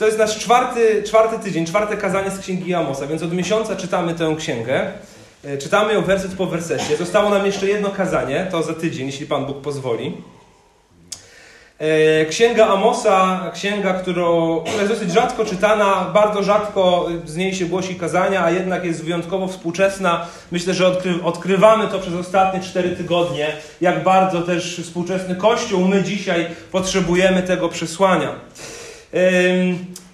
to jest nasz czwarty, czwarty tydzień, czwarte kazanie z Księgi Amosa, więc od miesiąca czytamy tę księgę. E, czytamy ją werset po wersecie. Zostało nam jeszcze jedno kazanie, to za tydzień, jeśli Pan Bóg pozwoli. E, księga Amosa, księga, którą, która jest dosyć rzadko czytana, bardzo rzadko z niej się głosi kazania, a jednak jest wyjątkowo współczesna. Myślę, że odkry, odkrywamy to przez ostatnie cztery tygodnie, jak bardzo też współczesny Kościół, my dzisiaj potrzebujemy tego przesłania.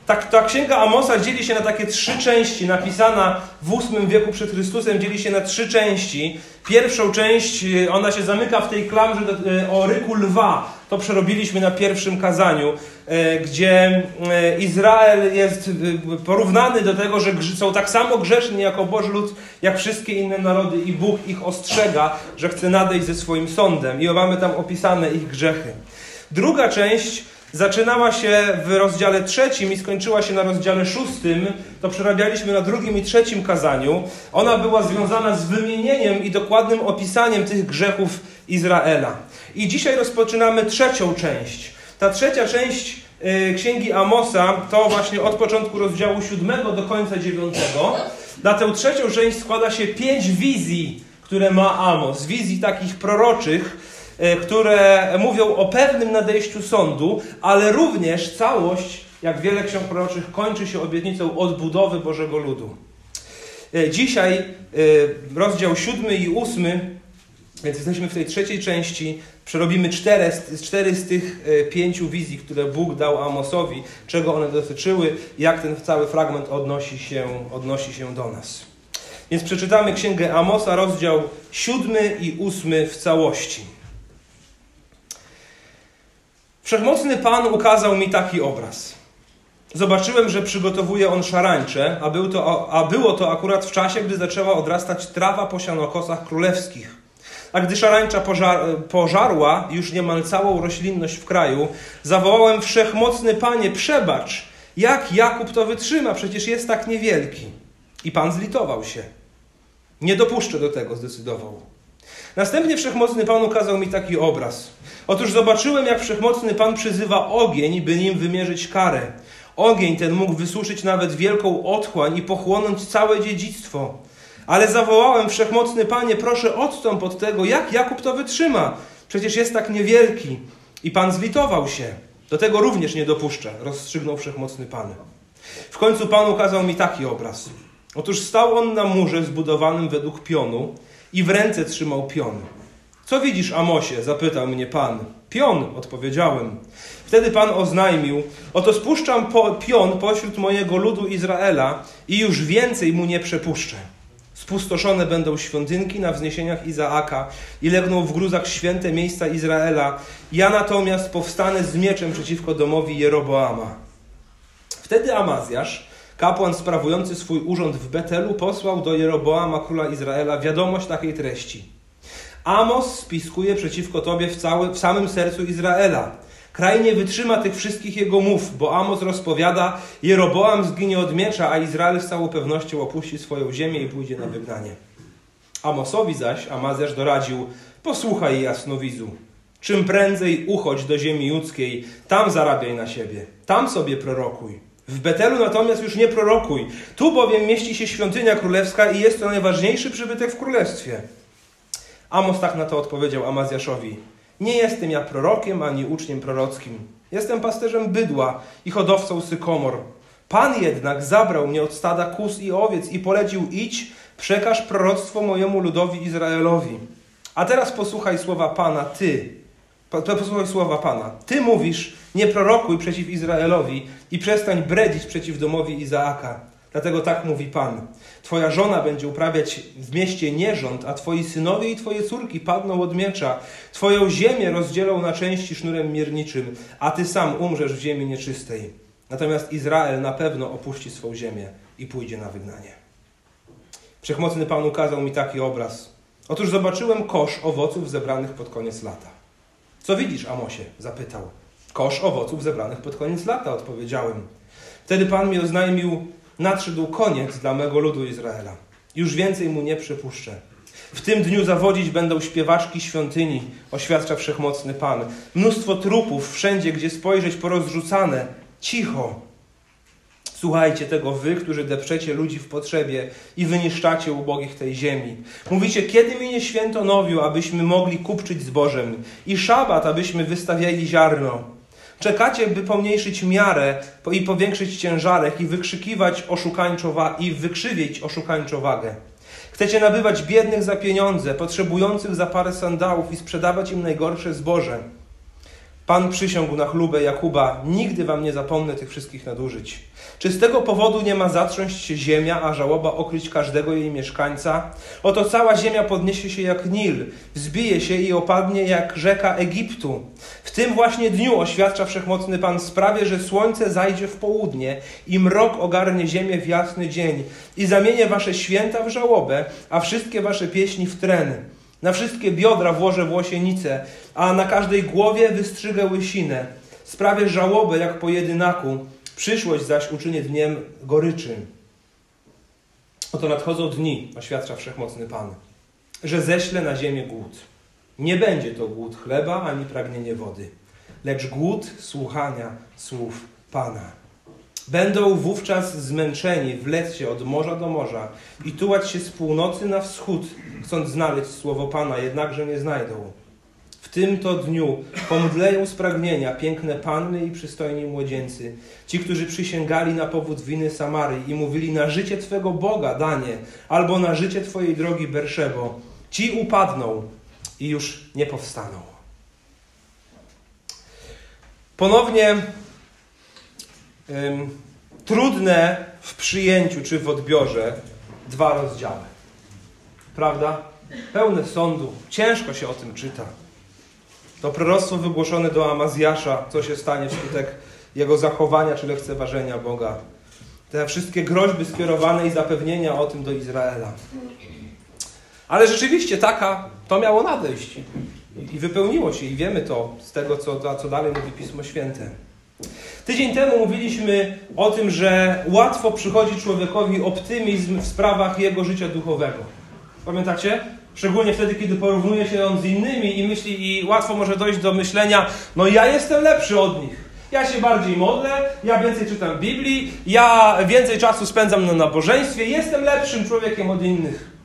Ta, ta księga Amosa dzieli się na takie trzy części, napisana w VIII wieku przed Chrystusem, dzieli się na trzy części. Pierwszą część, y, ona się zamyka w tej klamrze y, o ryku lwa. To przerobiliśmy na pierwszym kazaniu, y, gdzie Izrael jest porównany do tego, że są tak samo grzeszni jako Boży lud, jak wszystkie inne narody i Bóg ich ostrzega, że chce nadejść ze swoim sądem. I mamy tam opisane ich grzechy. Druga część zaczynała się w rozdziale trzecim i skończyła się na rozdziale szóstym, to przerabialiśmy na drugim i trzecim kazaniu. Ona była związana z wymienieniem i dokładnym opisaniem tych grzechów Izraela. I dzisiaj rozpoczynamy trzecią część. Ta trzecia część y, Księgi Amosa to właśnie od początku rozdziału siódmego do końca dziewiątego. Na tę trzecią część składa się pięć wizji, które ma Amos. Wizji takich proroczych, które mówią o pewnym nadejściu sądu, ale również całość, jak wiele ksiąg proroczych, kończy się obietnicą odbudowy Bożego Ludu. E, dzisiaj e, rozdział siódmy i ósmy, więc jesteśmy w tej trzeciej części, przerobimy cztery, cztery z tych pięciu wizji, które Bóg dał Amosowi, czego one dotyczyły, jak ten cały fragment odnosi się, odnosi się do nas. Więc przeczytamy Księgę Amosa, rozdział siódmy i ósmy w całości. Wszechmocny Pan ukazał mi taki obraz. Zobaczyłem, że przygotowuje on szarańcze, a, był to, a było to akurat w czasie, gdy zaczęła odrastać trawa po sianokosach królewskich. A gdy szarańcza pożar, pożarła już niemal całą roślinność w kraju, zawołałem Wszechmocny Panie, przebacz, jak Jakub to wytrzyma, przecież jest tak niewielki. I Pan zlitował się. Nie dopuszczę do tego, zdecydował. Następnie Wszechmocny Pan ukazał mi taki obraz. Otóż zobaczyłem, jak Wszechmocny Pan przyzywa ogień, by nim wymierzyć karę. Ogień ten mógł wysuszyć nawet wielką otchłań i pochłonąć całe dziedzictwo. Ale zawołałem, Wszechmocny Panie, proszę odstąp od tego, jak Jakub to wytrzyma. Przecież jest tak niewielki. I Pan zlitował się. Do tego również nie dopuszcza, rozstrzygnął Wszechmocny Pan. W końcu Pan ukazał mi taki obraz. Otóż stał on na murze zbudowanym według pionu i w ręce trzymał pion. Co widzisz, Amosie? zapytał mnie Pan. Pion, odpowiedziałem. Wtedy Pan oznajmił: Oto spuszczam po, pion pośród mojego ludu Izraela i już więcej mu nie przepuszczę. Spustoszone będą świątynki na wzniesieniach Izaaka i legną w gruzach święte miejsca Izraela. Ja natomiast powstanę z mieczem przeciwko domowi Jeroboama. Wtedy Amazjasz, kapłan sprawujący swój urząd w Betelu, posłał do Jeroboama, króla Izraela, wiadomość takiej treści – Amos spiskuje przeciwko Tobie w, cały, w samym sercu Izraela. Kraj nie wytrzyma tych wszystkich jego mów, bo Amos rozpowiada, Jeroboam zginie od miecza, a Izrael z całą pewnością opuści swoją ziemię i pójdzie na wygnanie. Amosowi zaś Amazjasz doradził, posłuchaj jasnowidzu, czym prędzej uchodź do ziemi judzkiej, tam zarabiaj na siebie, tam sobie prorokuj. W Betelu natomiast już nie prorokuj, tu bowiem mieści się świątynia królewska i jest to najważniejszy przybytek w królestwie. Amos tak na to odpowiedział Amazjaszowi: Nie jestem ja prorokiem ani uczniem prorockim. Jestem pasterzem bydła i hodowcą sykomor. Pan jednak zabrał mnie od stada kus i owiec i polecił: Idź, przekaż proroctwo mojemu ludowi Izraelowi. A teraz posłuchaj słowa Pana, ty. Posłuchaj słowa Pana. Ty mówisz: Nie prorokuj przeciw Izraelowi i przestań bredzić przeciw domowi Izaaka. Dlatego tak mówi Pan. Twoja żona będzie uprawiać w mieście nierząd, a twoi synowie i twoje córki padną od miecza. Twoją ziemię rozdzielą na części sznurem mierniczym, a ty sam umrzesz w ziemi nieczystej. Natomiast Izrael na pewno opuści swą ziemię i pójdzie na wygnanie. Wszechmocny Pan ukazał mi taki obraz. Otóż zobaczyłem kosz owoców zebranych pod koniec lata. Co widzisz, Amosie? zapytał. Kosz owoców zebranych pod koniec lata, odpowiedziałem. Wtedy Pan mi oznajmił, nadszedł koniec dla mego ludu Izraela. Już więcej mu nie przypuszczę. W tym dniu zawodzić będą śpiewaczki świątyni, oświadcza wszechmocny Pan. Mnóstwo trupów wszędzie, gdzie spojrzeć porozrzucane. Cicho. Słuchajcie tego wy, którzy depczecie ludzi w potrzebie i wyniszczacie ubogich tej ziemi. Mówicie, kiedy minie święto nowiu, abyśmy mogli kupczyć zbożem i szabat, abyśmy wystawiali ziarno. Czekacie, by pomniejszyć miarę i powiększyć ciężarek i wykrzykiwać oszukańczo i wykrzywić oszukańczo wagę. Chcecie nabywać biednych za pieniądze, potrzebujących za parę sandałów i sprzedawać im najgorsze zboże. Pan przysiągł na chlubę Jakuba: Nigdy wam nie zapomnę tych wszystkich nadużyć. Czy z tego powodu nie ma zatrząść się ziemia, a żałoba okryć każdego jej mieszkańca? Oto cała ziemia podniesie się jak Nil, wzbije się i opadnie jak rzeka Egiptu. W tym właśnie dniu oświadcza wszechmocny Pan sprawie, że słońce zajdzie w południe i mrok ogarnie ziemię w jasny dzień i zamienię wasze święta w żałobę, a wszystkie wasze pieśni w tren. Na wszystkie biodra włożę włosienice, a na każdej głowie wystrzygę łysinę. Sprawię żałobę jak po jedynaku, przyszłość zaś uczynię dniem goryczy. Oto nadchodzą dni, oświadcza wszechmocny Pan, że ześlę na ziemię głód. Nie będzie to głód chleba ani pragnienie wody, lecz głód słuchania słów Pana. Będą wówczas zmęczeni wlec się od morza do morza i tułać się z północy na wschód, chcąc znaleźć słowo Pana, jednakże nie znajdą. W tym to dniu pomdleją z pragnienia piękne panny i przystojni młodzieńcy, ci, którzy przysięgali na powód winy Samarii i mówili na życie Twego Boga, Danie, albo na życie Twojej drogi Berszebo. Ci upadną i już nie powstaną. Ponownie trudne w przyjęciu czy w odbiorze dwa rozdziały. Prawda? Pełne sądu. Ciężko się o tym czyta. To proroctwo wygłoszone do Amazjasza, co się stanie wskutek jego zachowania czy lekceważenia Boga. Te wszystkie groźby skierowane i zapewnienia o tym do Izraela. Ale rzeczywiście taka, to miało nadejść. I wypełniło się, i wiemy to z tego, co, co dalej mówi Pismo Święte. Tydzień temu mówiliśmy o tym, że łatwo przychodzi człowiekowi optymizm w sprawach jego życia duchowego. Pamiętacie? Szczególnie wtedy, kiedy porównuje się on z innymi i myśli, i łatwo może dojść do myślenia, no ja jestem lepszy od nich. Ja się bardziej modlę, ja więcej czytam Biblii, ja więcej czasu spędzam na nabożeństwie, jestem lepszym człowiekiem od innych.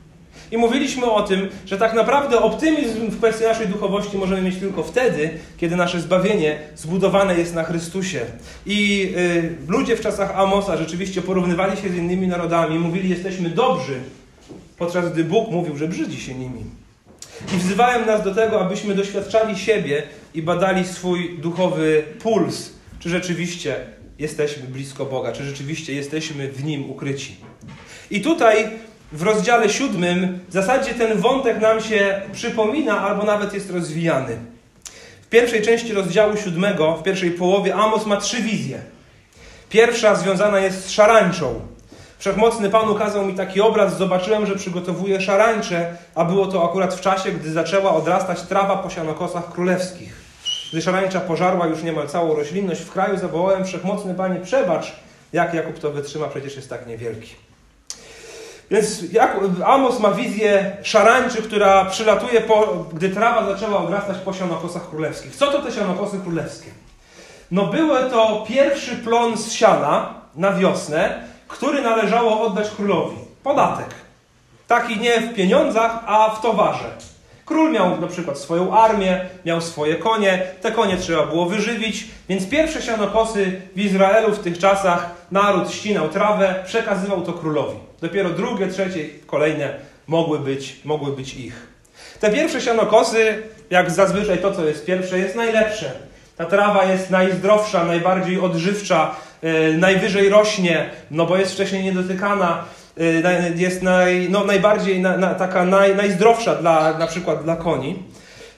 I mówiliśmy o tym, że tak naprawdę optymizm w kwestii naszej duchowości możemy mieć tylko wtedy, kiedy nasze zbawienie zbudowane jest na Chrystusie. I y, ludzie w czasach Amosa rzeczywiście porównywali się z innymi narodami, mówili, jesteśmy dobrzy, podczas gdy Bóg mówił, że brzydzi się nimi. I wzywałem nas do tego, abyśmy doświadczali siebie i badali swój duchowy puls, czy rzeczywiście jesteśmy blisko Boga, czy rzeczywiście jesteśmy w Nim ukryci. I tutaj w rozdziale siódmym w zasadzie ten wątek nam się przypomina albo nawet jest rozwijany. W pierwszej części rozdziału siódmego, w pierwszej połowie, Amos ma trzy wizje. Pierwsza związana jest z szarańczą. Wszechmocny Pan ukazał mi taki obraz, zobaczyłem, że przygotowuje szarańcze, a było to akurat w czasie, gdy zaczęła odrastać trawa po sianokosach królewskich. Gdy szarańcza pożarła już niemal całą roślinność w kraju, zawołałem Wszechmocny Panie, przebacz, jak Jakub to wytrzyma, przecież jest tak niewielki. Więc Amos ma wizję szarańczy, która przylatuje, po, gdy trawa zaczęła odrastać po sianokosach królewskich. Co to te sianokosy królewskie? No były to pierwszy plon z siana na wiosnę, który należało oddać królowi. Podatek. Taki nie w pieniądzach, a w towarze. Król miał na przykład swoją armię, miał swoje konie, te konie trzeba było wyżywić, więc pierwsze sianokosy w Izraelu w tych czasach naród ścinał trawę, przekazywał to królowi. Dopiero drugie, trzecie, kolejne mogły być, mogły być ich. Te pierwsze sianokosy, jak zazwyczaj to, co jest pierwsze, jest najlepsze. Ta trawa jest najzdrowsza, najbardziej odżywcza, yy, najwyżej rośnie, no bo jest wcześniej niedotykana, jest naj, no, najbardziej na, na, taka naj, najzdrowsza dla, na przykład dla koni.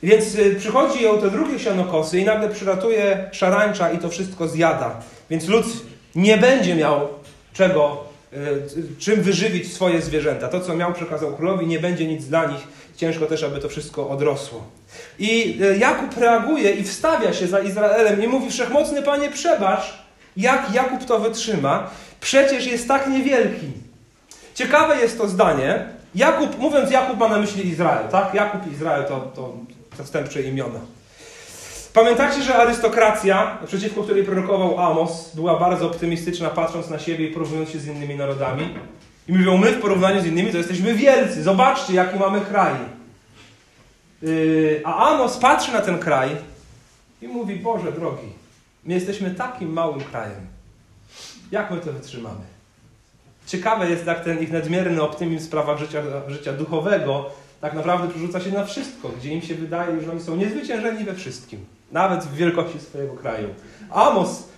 Więc yy, przychodzi ją te drugie sianokosy i nagle przylatuje szarańcza i to wszystko zjada. Więc lud nie będzie miał czego E, czym wyżywić swoje zwierzęta. To, co miał, przekazał królowi, nie będzie nic dla nich. Ciężko też, aby to wszystko odrosło. I Jakub reaguje i wstawia się za Izraelem i mówi: Wszechmocny Panie, przebacz, jak Jakub to wytrzyma. Przecież jest tak niewielki. Ciekawe jest to zdanie. Jakub, mówiąc Jakub, ma na myśli Izrael, tak? Jakub i Izrael to, to zastępcze imiona. Pamiętacie, że arystokracja, przeciwko której prorokował Amos, była bardzo optymistyczna, patrząc na siebie i porównując się z innymi narodami? I mówią, my w porównaniu z innymi to jesteśmy wielcy, zobaczcie, jaki mamy kraj. Yy, a Amos patrzy na ten kraj i mówi, Boże drogi, my jesteśmy takim małym krajem. Jak my to wytrzymamy? Ciekawe jest, jak ten ich nadmierny optymizm w sprawach życia, życia duchowego tak naprawdę przerzuca się na wszystko, gdzie im się wydaje, że oni są niezwyciężeni we wszystkim. Nawet w wielkości swojego kraju. Amos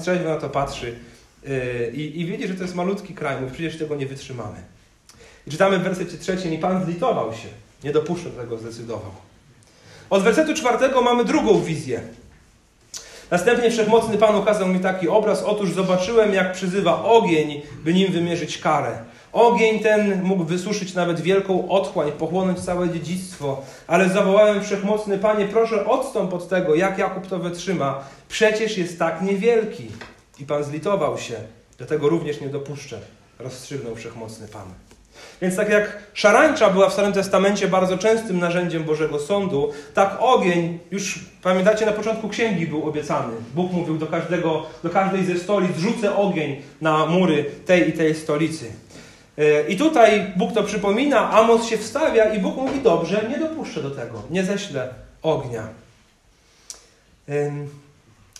trzeźwo na to patrzy yy, i, i widzi, że to jest malutki kraj. Mówi, przecież tego nie wytrzymamy. I czytamy w wersecie trzecim i Pan zlitował się. Nie dopuszczę tego, zdecydował. Od wersetu czwartego mamy drugą wizję. Następnie wszechmocny Pan ukazał mi taki obraz. Otóż zobaczyłem, jak przyzywa ogień, by nim wymierzyć karę. Ogień ten mógł wysuszyć nawet wielką otchłań, pochłonąć całe dziedzictwo. Ale zawołałem wszechmocny Panie, proszę odstąp od tego, jak Jakub to wytrzyma. Przecież jest tak niewielki. I Pan zlitował się. Do tego również nie dopuszczę. Rozstrzygnął wszechmocny Pan. Więc tak jak szarańcza była w Starym Testamencie bardzo częstym narzędziem Bożego Sądu, tak ogień, już pamiętacie, na początku księgi był obiecany. Bóg mówił do, każdego, do każdej ze stolic, rzucę ogień na mury tej i tej stolicy. E, I tutaj Bóg to przypomina, Amos się wstawia i Bóg mówi, dobrze, nie dopuszczę do tego, nie ześlę ognia.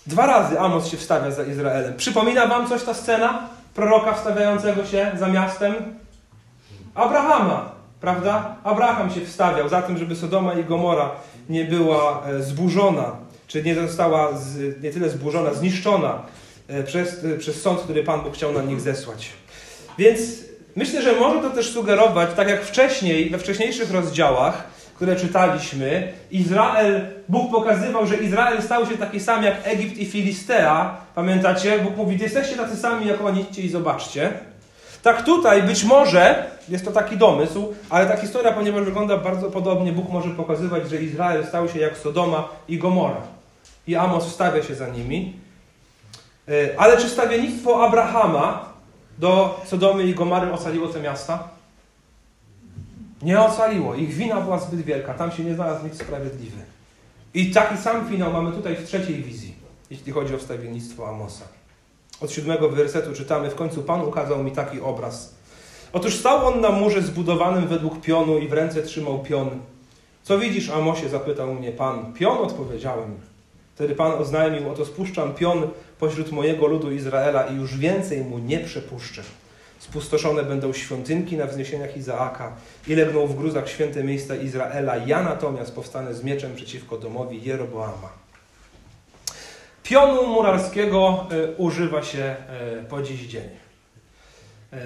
Dwa razy Amos się wstawia za Izraelem. Przypomina wam coś ta scena proroka wstawiającego się za miastem? Abrahama, prawda? Abraham się wstawiał za tym, żeby Sodoma i Gomora nie była e, zburzona, czy nie została z, nie tyle zburzona, zniszczona e, przez, e, przez sąd, który Pan Bóg chciał na nich zesłać. Więc myślę, że może to też sugerować, tak jak wcześniej, we wcześniejszych rozdziałach, które czytaliśmy, Izrael, Bóg pokazywał, że Izrael stał się taki sam jak Egipt i Filistea. Pamiętacie? Bóg mówi, jesteście tacy sami jak oni, idźcie i zobaczcie. Tak tutaj być może, jest to taki domysł, ale ta historia, ponieważ wygląda bardzo podobnie, Bóg może pokazywać, że Izrael stał się jak Sodoma i Gomora. I Amos wstawia się za nimi. E, ale czy stawiennictwo Abrahama do Sodomy i Gomory ocaliło te miasta? Nie ocaliło. Ich wina była zbyt wielka. Tam się nie znalazł nikt sprawiedliwy. I taki sam finał mamy tutaj w trzeciej wizji, jeśli chodzi o wstawiennictwo Amosa. Od siódmego wersetu czytamy, w końcu Pan ukazał mi taki obraz. Otóż stał on na murze zbudowanym według pionu i w ręce trzymał pion. Co widzisz, Amosie? zapytał mnie Pan. Pion odpowiedziałem. Wtedy Pan oznajmił, oto spuszczam pion pośród mojego ludu Izraela i już więcej mu nie przepuszczę. Spustoszone będą świątynki na wzniesieniach Izaaka i legną w gruzach święte miejsca Izraela. Ja natomiast powstanę z mieczem przeciwko domowi Jeroboama. Pionu murarskiego e, używa się e, po dziś dzień. E,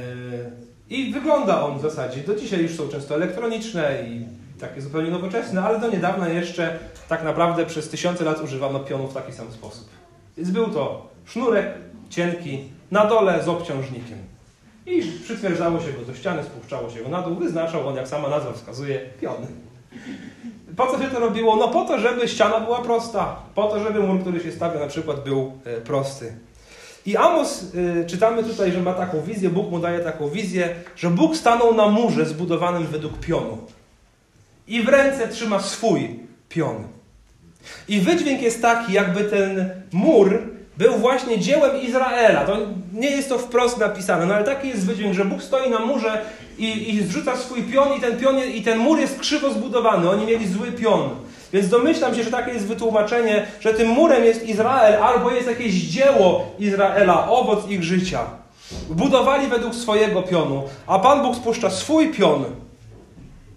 I wygląda on w zasadzie, do dzisiaj już są często elektroniczne i takie zupełnie nowoczesne, ale do niedawna jeszcze tak naprawdę przez tysiące lat używano pionu w taki sam sposób. Więc był to sznurek cienki, na dole z obciążnikiem. I przytwierdzało się go do ściany, spuszczało się go na dół, wyznaczał on, jak sama nazwa wskazuje, pion. Po co się to robiło? No po to, żeby ściana była prosta. Po to, żeby mur, który się stawia na przykład był e, prosty. I Amos, e, czytamy tutaj, że ma taką wizję, Bóg mu daje taką wizję, że Bóg stanął na murze zbudowanym według pionu. I w ręce trzyma swój pion. I wydźwięk jest taki, jakby ten mur był właśnie dziełem Izraela. To nie jest to wprost napisane, no ale taki jest wydźwięk, że Bóg stoi na murze i, i zrzuca swój pion i ten, pion i ten mur jest krzywo zbudowany. Oni mieli zły pion. Więc domyślam się, że takie jest wytłumaczenie, że tym murem jest Izrael albo jest jakieś dzieło Izraela, owoc ich życia. Budowali według swojego pionu, a Pan Bóg spuszcza swój pion.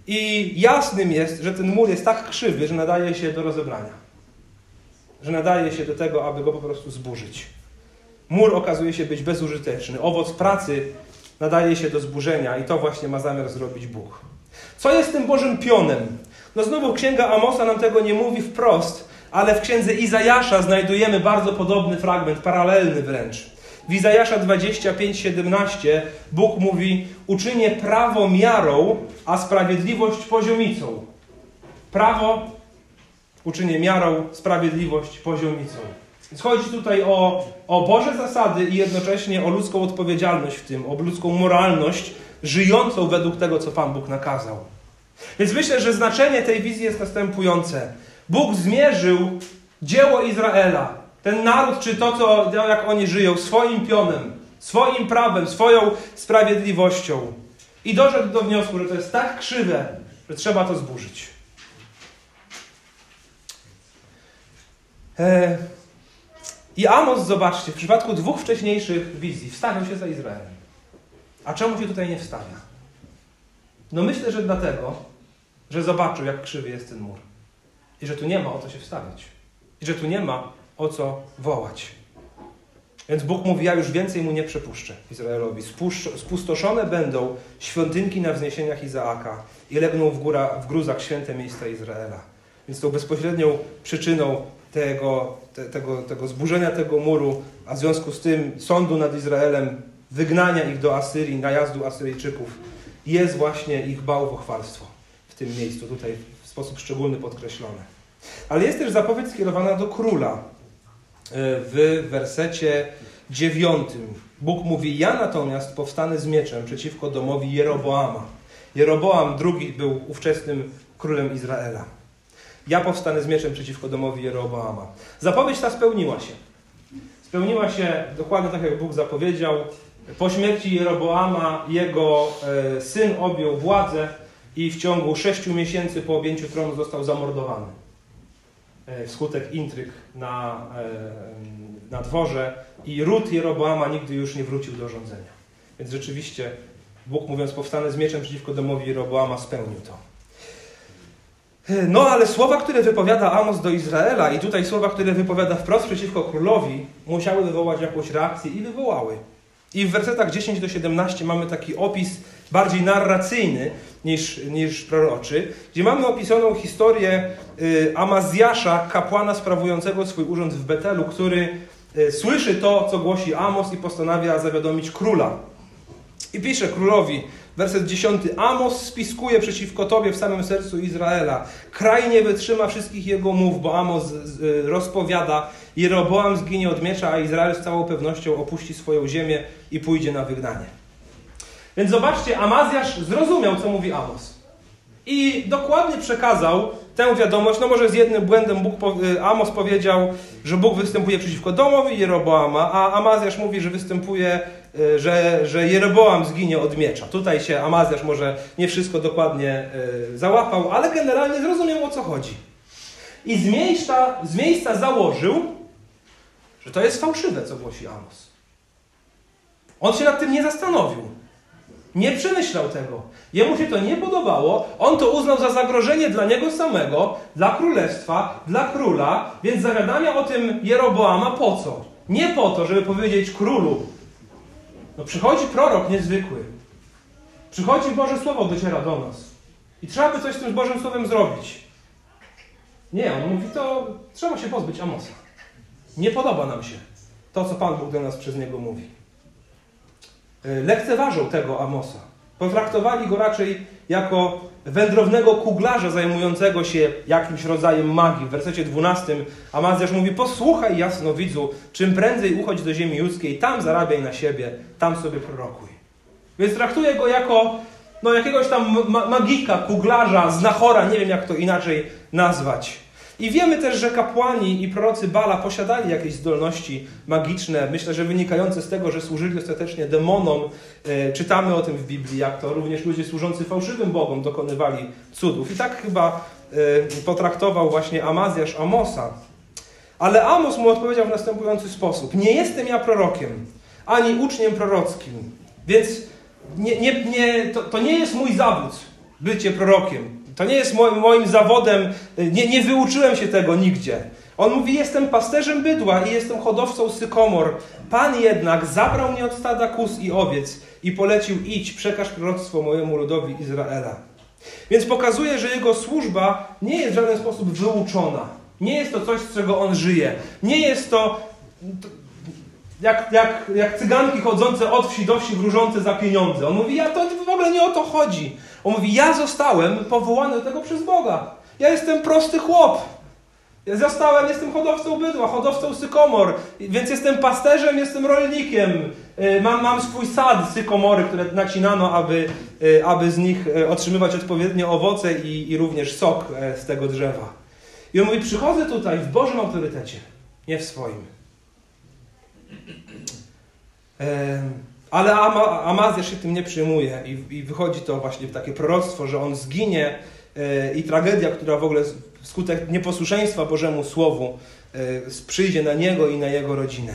I jasnym jest, że ten mur jest tak krzywy, że nadaje się do rozebrania. Że nadaje się do tego, aby go po prostu zburzyć. Mur okazuje się być bezużyteczny. Owoc pracy nadaje się do zburzenia i to właśnie ma zamiar zrobić Bóg. Co jest tym Bożym pionem? No znowu księga Amosa nam tego nie mówi wprost, ale w księdze Izajasza znajdujemy bardzo podobny fragment, paralelny wręcz. W Izajasza 25:17 Bóg mówi: Uczynię prawo miarą, a sprawiedliwość poziomicą. Prawo uczynię miarą, sprawiedliwość poziomicą. Więc chodzi tutaj o, o Boże zasady i jednocześnie o ludzką odpowiedzialność w tym, o ludzką moralność żyjącą według tego, co Pan Bóg nakazał. Więc myślę, że znaczenie tej wizji jest następujące. Bóg zmierzył dzieło Izraela, ten naród, czy to, co, jak oni żyją, swoim pionem, swoim prawem, swoją sprawiedliwością. I doszedł do wniosku, że to jest tak krzywe, że trzeba to zburzyć. E, I Amos, zobaczcie, w przypadku dwóch wcześniejszych wizji wstawiał się za Izraelem. A czemu się tutaj nie wstawia? No myślę, że dlatego, że zobaczył, jak krzywy jest ten mur. I że tu nie ma o co się wstawiać. I że tu nie ma o co wołać. Więc Bóg mówi, ja już więcej mu nie przepuszczę Izraelowi. Spustoszone będą świątynki na wzniesieniach Izaaka i legną w, góra, w gruzach święte miejsca Izraela. Więc tą bezpośrednią przyczyną tego, te, tego, tego zburzenia tego muru, a w związku z tym sądu nad Izraelem, wygnania ich do Asyrii, najazdu Asyryjczyków, jest właśnie ich bałwochwalstwo w tym miejscu, tutaj w sposób szczególny podkreślone. Ale jest też zapowiedź skierowana do króla. E, w wersecie dziewiątym Bóg mówi: Ja natomiast powstanę z mieczem przeciwko domowi Jeroboama. Jeroboam II był ówczesnym królem Izraela. Ja powstanę z mieczem przeciwko domowi Jeroboama. Zapowiedź ta spełniła się. Spełniła się dokładnie tak, jak Bóg zapowiedział. Po śmierci Jeroboama jego e, syn objął władzę i w ciągu sześciu miesięcy po objęciu tronu został zamordowany. E, wskutek intryg na, e, na dworze i ród Jeroboama nigdy już nie wrócił do rządzenia. Więc rzeczywiście Bóg mówiąc powstanę z mieczem przeciwko domowi Jeroboama spełnił to. No ale słowa, które wypowiada Amos do Izraela i tutaj słowa, które wypowiada wprost przeciwko królowi, musiały wywołać jakąś reakcję i wywołały. I w wersetach 10 do 17 mamy taki opis bardziej narracyjny niż, niż proroczy, gdzie mamy opisaną historię y, Amazjasza, kapłana sprawującego swój urząd w Betelu, który y, słyszy to, co głosi Amos i postanawia zawiadomić króla. I pisze królowi, werset 10. Amos spiskuje przeciwko Tobie w samym sercu Izraela. Kraj nie wytrzyma wszystkich jego mów, bo Amos rozpowiada, Jeroboam zginie od miecza, a Izrael z całą pewnością opuści swoją ziemię i pójdzie na wygnanie. Więc zobaczcie, Amazjasz zrozumiał, co mówi Amos. I dokładnie przekazał tę wiadomość, no może z jednym błędem Bóg, y, Amos powiedział, że Bóg występuje przeciwko domowi Jeroboama, a Amazjasz mówi, że występuje, że, że Jeroboam zginie od miecza. Tutaj się Amazjasz może nie wszystko dokładnie y, załapał, ale generalnie zrozumiał o co chodzi. I z miejsca, z miejsca założył, że to jest fałszywe, co głosi Amos. On się nad tym nie zastanowił. Nie przemyślał tego. Jemu się to nie podobało. On to uznał za zagrożenie dla niego samego, dla królestwa, dla króla, więc zawiadamia o tym Jeroboama po co? Nie po to, żeby powiedzieć królu. No przychodzi prorok niezwykły. Przychodzi Boże Słowo, dociera do nas. I trzeba by coś z tym Bożym Słowem zrobić. Nie, on mówi, to trzeba się pozbyć Amosa. Nie podoba nam się to, co Pan Bóg do nas przez niego mówi. E, lekceważą tego Amosa. Potraktowali go raczej jako wędrownego kuglarza zajmującego się jakimś rodzajem magii. W wersecie 12 Amazjasz mówi, posłuchaj jasno widzu, czym prędzej uchodź do ziemi judzkiej, tam zarabiaj na siebie, tam sobie prorokuj. Więc traktuje go jako no, jakiegoś tam magika, kuglarza, znachora, nie wiem jak to inaczej nazwać. I wiemy też, że kapłani i prorocy Bala posiadali jakieś zdolności magiczne, myślę, że wynikające z tego, że służyli ostatecznie demonom. E, czytamy o tym w Biblii, jak to również ludzie służący fałszywym bogom dokonywali cudów. I tak chyba e, potraktował właśnie Amazjasz Amosa. Ale Amos mu odpowiedział w następujący sposób: Nie jestem ja prorokiem, ani uczniem prorockim, więc nie, nie, nie, to, to nie jest mój zawód bycie prorokiem. To nie jest moim, moim zawodem, nie, nie wyuczyłem się tego nigdzie. On mówi: Jestem pasterzem bydła i jestem hodowcą sykomor. Pan jednak zabrał mnie od stada kus i owiec i polecił: Idź, przekaż proroctwo mojemu ludowi Izraela. Więc pokazuje, że jego służba nie jest w żaden sposób wyuczona. Nie jest to coś, z czego on żyje. Nie jest to jak, jak, jak cyganki chodzące od wsi do wsi, wróżące za pieniądze. On mówi, ja to w ogóle nie o to chodzi. On mówi, ja zostałem powołany do tego przez Boga. Ja jestem prosty chłop. Ja zostałem, jestem hodowcą bydła, hodowcą sykomor, więc jestem pasterzem, jestem rolnikiem. Y, mam, mam swój sad sykomory, które nacinano, aby, y, aby z nich y, otrzymywać odpowiednie owoce i, i również sok z tego drzewa. I on mówi, przychodzę tutaj w Bożym autorytecie, nie w swoim. Ale Amazjasz się tym nie przyjmuje i, wychodzi to właśnie w takie proroctwo, że on zginie e, i tragedia, która w ogóle wskutek nieposłuszeństwa Bożemu Słowu e, przyjdzie na niego i na jego rodzinę.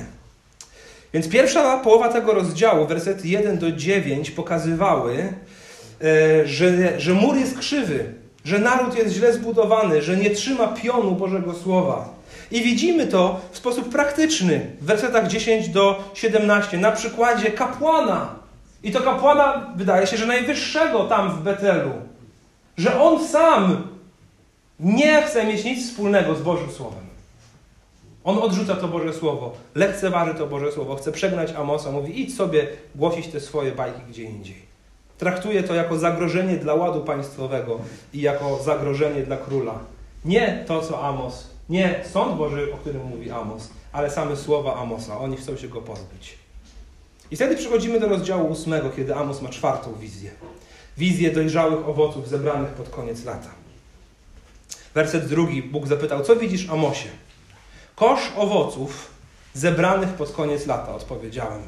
Więc pierwsza połowa tego rozdziału, wersety 1 do 9, pokazywały, e, że, że mur jest krzywy, że naród jest źle zbudowany, że nie trzyma pionu Bożego Słowa. I widzimy to w sposób praktyczny w wersetach 10 do 17 na przykładzie kapłana. I to kapłana, wydaje się, że najwyższego tam w Betelu. Że on sam nie chce mieć nic wspólnego z Bożym Słowem. On odrzuca to Boże Słowo, lekceważy to Boże Słowo, chce przegnać Amosa, mówi idź sobie głosić te swoje bajki gdzie indziej. Traktuje to jako zagrożenie dla ładu państwowego i jako zagrożenie dla króla. Nie to, co Amos, nie sąd Boży, o którym mówi Amos, ale same słowa Amosa. Oni chcą się go pozbyć. I wtedy przechodzimy do rozdziału ósmego, kiedy Amos ma czwartą wizję. Wizję dojrzałych owoców zebranych pod koniec lata. Werset drugi. Bóg zapytał, co widzisz, Amosie? Kosz owoców zebranych pod koniec lata, odpowiedziałem.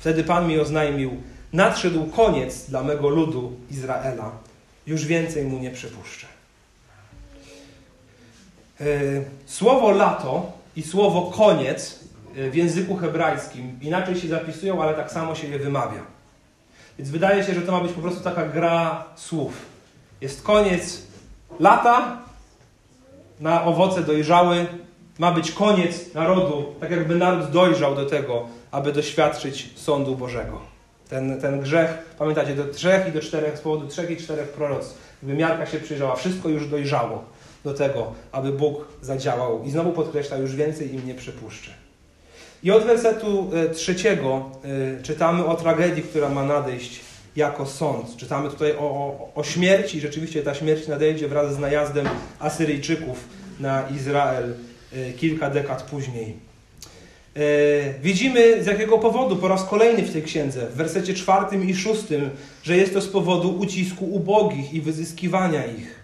Wtedy Pan mi oznajmił, nadszedł koniec dla mego ludu Izraela. Już więcej mu nie przypuszczę. E, słowo lato i słowo koniec e, w języku hebrajskim inaczej się zapisują, ale tak samo się je wymawia. Więc wydaje się, że to ma być po prostu taka gra słów. Jest koniec lata, na owoce dojrzały, ma być koniec narodu, tak jakby naród dojrzał do tego, aby doświadczyć sądu Bożego. Ten, ten grzech, pamiętacie, do trzech i do czterech, z powodu trzech i czterech proroc, gdyby miarka się przyjrzała, wszystko już dojrzało do tego, aby Bóg zadziałał. I znowu podkreśla, już więcej im nie przypuszczę. I od wersetu e, trzeciego e, czytamy o tragedii, która ma nadejść jako sąd. Czytamy tutaj o, o, o śmierci. Rzeczywiście ta śmierć nadejdzie wraz z najazdem Asyryjczyków na Izrael e, kilka dekad później. Widzimy z jakiego powodu po raz kolejny w tej księdze, w wersecie czwartym i szóstym, że jest to z powodu ucisku ubogich i wyzyskiwania ich.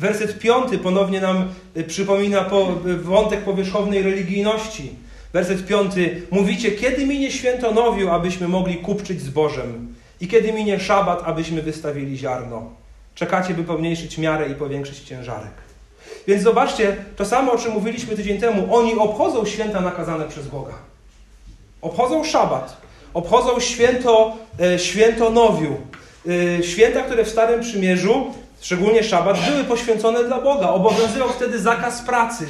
Werset piąty ponownie nam y, przypomina y, wątek powierzchownej religijności. Werset piąty. Mówicie, kiedy minie święto nowiu, abyśmy mogli kupczyć zbożem i kiedy minie szabat, abyśmy wystawili ziarno. Czekacie, by pomniejszyć miarę i powiększyć ciężarek. Więc zobaczcie, to samo, o czym mówiliśmy tydzień temu. Oni obchodzą święta nakazane przez Boga. Obchodzą szabat. Obchodzą święto, e, święto nowiu. E, święta, które w Starym Przymierzu szczególnie szabat, były poświęcone dla Boga. Obowiązywał wtedy zakaz pracy.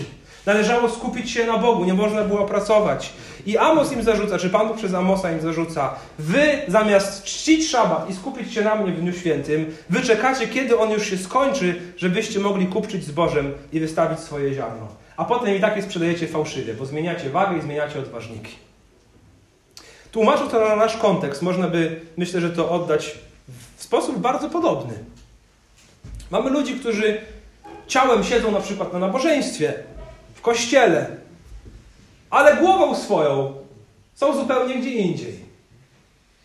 Należało skupić się na Bogu, nie można było pracować. I Amos im zarzuca, czy Pan Bóg przez Amosa im zarzuca, wy zamiast czcić szabat i skupić się na mnie w Dniu Świętym, wy czekacie, kiedy on już się skończy, żebyście mogli kupczyć zbożem i wystawić swoje ziarno. A potem i tak je sprzedajecie fałszywie, bo zmieniacie wagę i zmieniacie odważniki. Tłumacząc to na nasz kontekst, można by, myślę, że to oddać w sposób bardzo podobny. Mamy ludzi, którzy ciałem siedzą na przykład na nabożeństwie, w kościele, ale głową swoją są zupełnie gdzie indziej.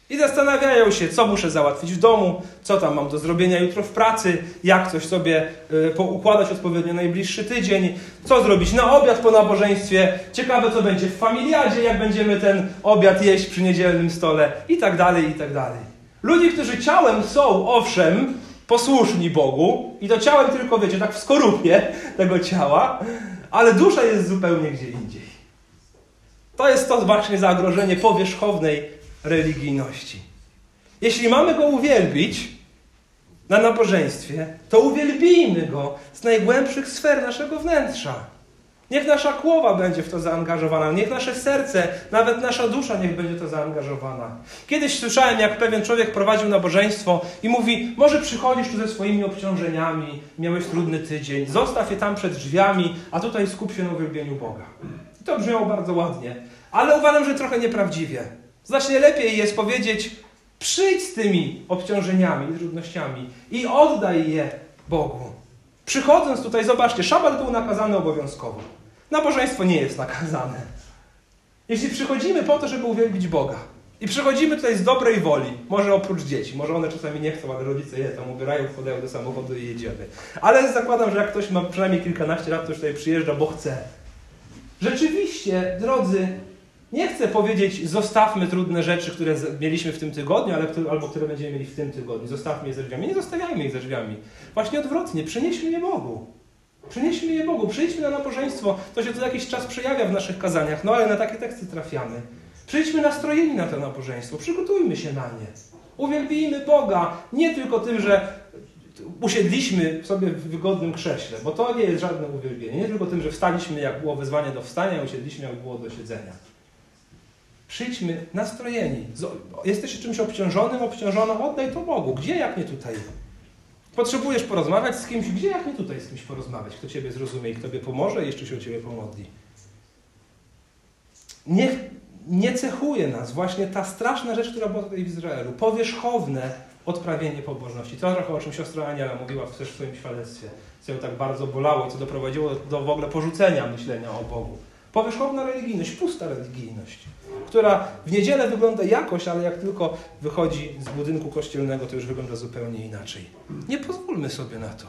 I zastanawiają się, co muszę załatwić w domu, co tam mam do zrobienia jutro w pracy, jak coś sobie y, poukładać odpowiednio najbliższy tydzień, co zrobić na obiad po nabożeństwie. Ciekawe, co będzie w familiadzie, jak będziemy ten obiad jeść przy niedzielnym stole i tak dalej, i tak dalej. Ludzi, którzy ciałem są, owszem, posłuszni Bogu i to ciałem tylko, wiecie, tak w skorupie tego ciała, ale dusza jest zupełnie gdzie indziej. To jest to właśnie zagrożenie powierzchownej religijności. Jeśli mamy Go uwielbić na nabożeństwie, to uwielbijmy Go z najgłębszych sfer naszego wnętrza. Niech nasza głowa będzie w to zaangażowana, niech nasze serce, nawet nasza dusza niech będzie to zaangażowana. Kiedyś słyszałem, jak pewien człowiek prowadził nabożeństwo i mówi: Może przychodzisz tu ze swoimi obciążeniami, miałeś trudny tydzień, zostaw je tam przed drzwiami, a tutaj skup się na uwielbieniu Boga. I to brzmiało bardzo ładnie, ale uważam, że trochę nieprawdziwie. Znacznie lepiej jest powiedzieć: Przyjdź z tymi obciążeniami i trudnościami i oddaj je Bogu. Przychodząc tutaj, zobaczcie, szabat był nakazany obowiązkowo. Nabożeństwo nie jest nakazane. Jeśli przychodzimy po to, żeby uwielbić Boga, I przychodzimy tutaj z dobrej woli, może oprócz dzieci, może one czasami nie chcą, ale rodzice je tam ubierają, wkładają do samochodu i jedziemy. Ale zakładam, że jak ktoś ma przynajmniej kilkanaście lat, to już tutaj przyjeżdża, bo chce. Rzeczywiście, drodzy, nie chcę powiedzieć, zostawmy trudne rzeczy, które mieliśmy w tym tygodniu, ale, albo które będziemy mieli w tym tygodniu. Zostawmy je ze drzwiami. Nie zostawiajmy ich ze drzwiami. Właśnie odwrotnie, przynieśmy je Bogu. Przynieśmy je Bogu, przyjdźmy na nabożeństwo. To się co jakiś czas przejawia w naszych kazaniach, no ale na takie teksty trafiamy. Przyjdźmy nastrojeni na to nabożeństwo, przygotujmy się na nie. Uwielbijmy Boga nie tylko tym, że usiedliśmy sobie w wygodnym krześle, bo to nie jest żadne uwielbienie. Nie tylko tym, że wstaliśmy, jak było wezwanie do wstania, usiedliśmy, jak było do siedzenia. Przyjdźmy nastrojeni. Jesteś czymś obciążonym, obciążona, oddaj to Bogu. Gdzie, jak nie tutaj? Potrzebujesz porozmawiać z kimś, gdzie, jak nie tutaj z kimś porozmawiać? Kto Ciebie zrozumie i Kto Tobie pomoże i jeszcze się o Ciebie pomodli. Niech nie cechuje nas właśnie ta straszna rzecz, która była tutaj w Izraelu. Powierzchowne odprawienie pobożności. To trochę o czym siostra Aniela mówiła też w swoim świadectwie. Co ją tak bardzo bolało i co doprowadziło do w ogóle porzucenia myślenia o Bogu. Powierzchowna religijność, pusta religijność, która w niedzielę wygląda jakoś, ale jak tylko wychodzi z budynku kościelnego, to już wygląda zupełnie inaczej. Nie pozwólmy sobie na to.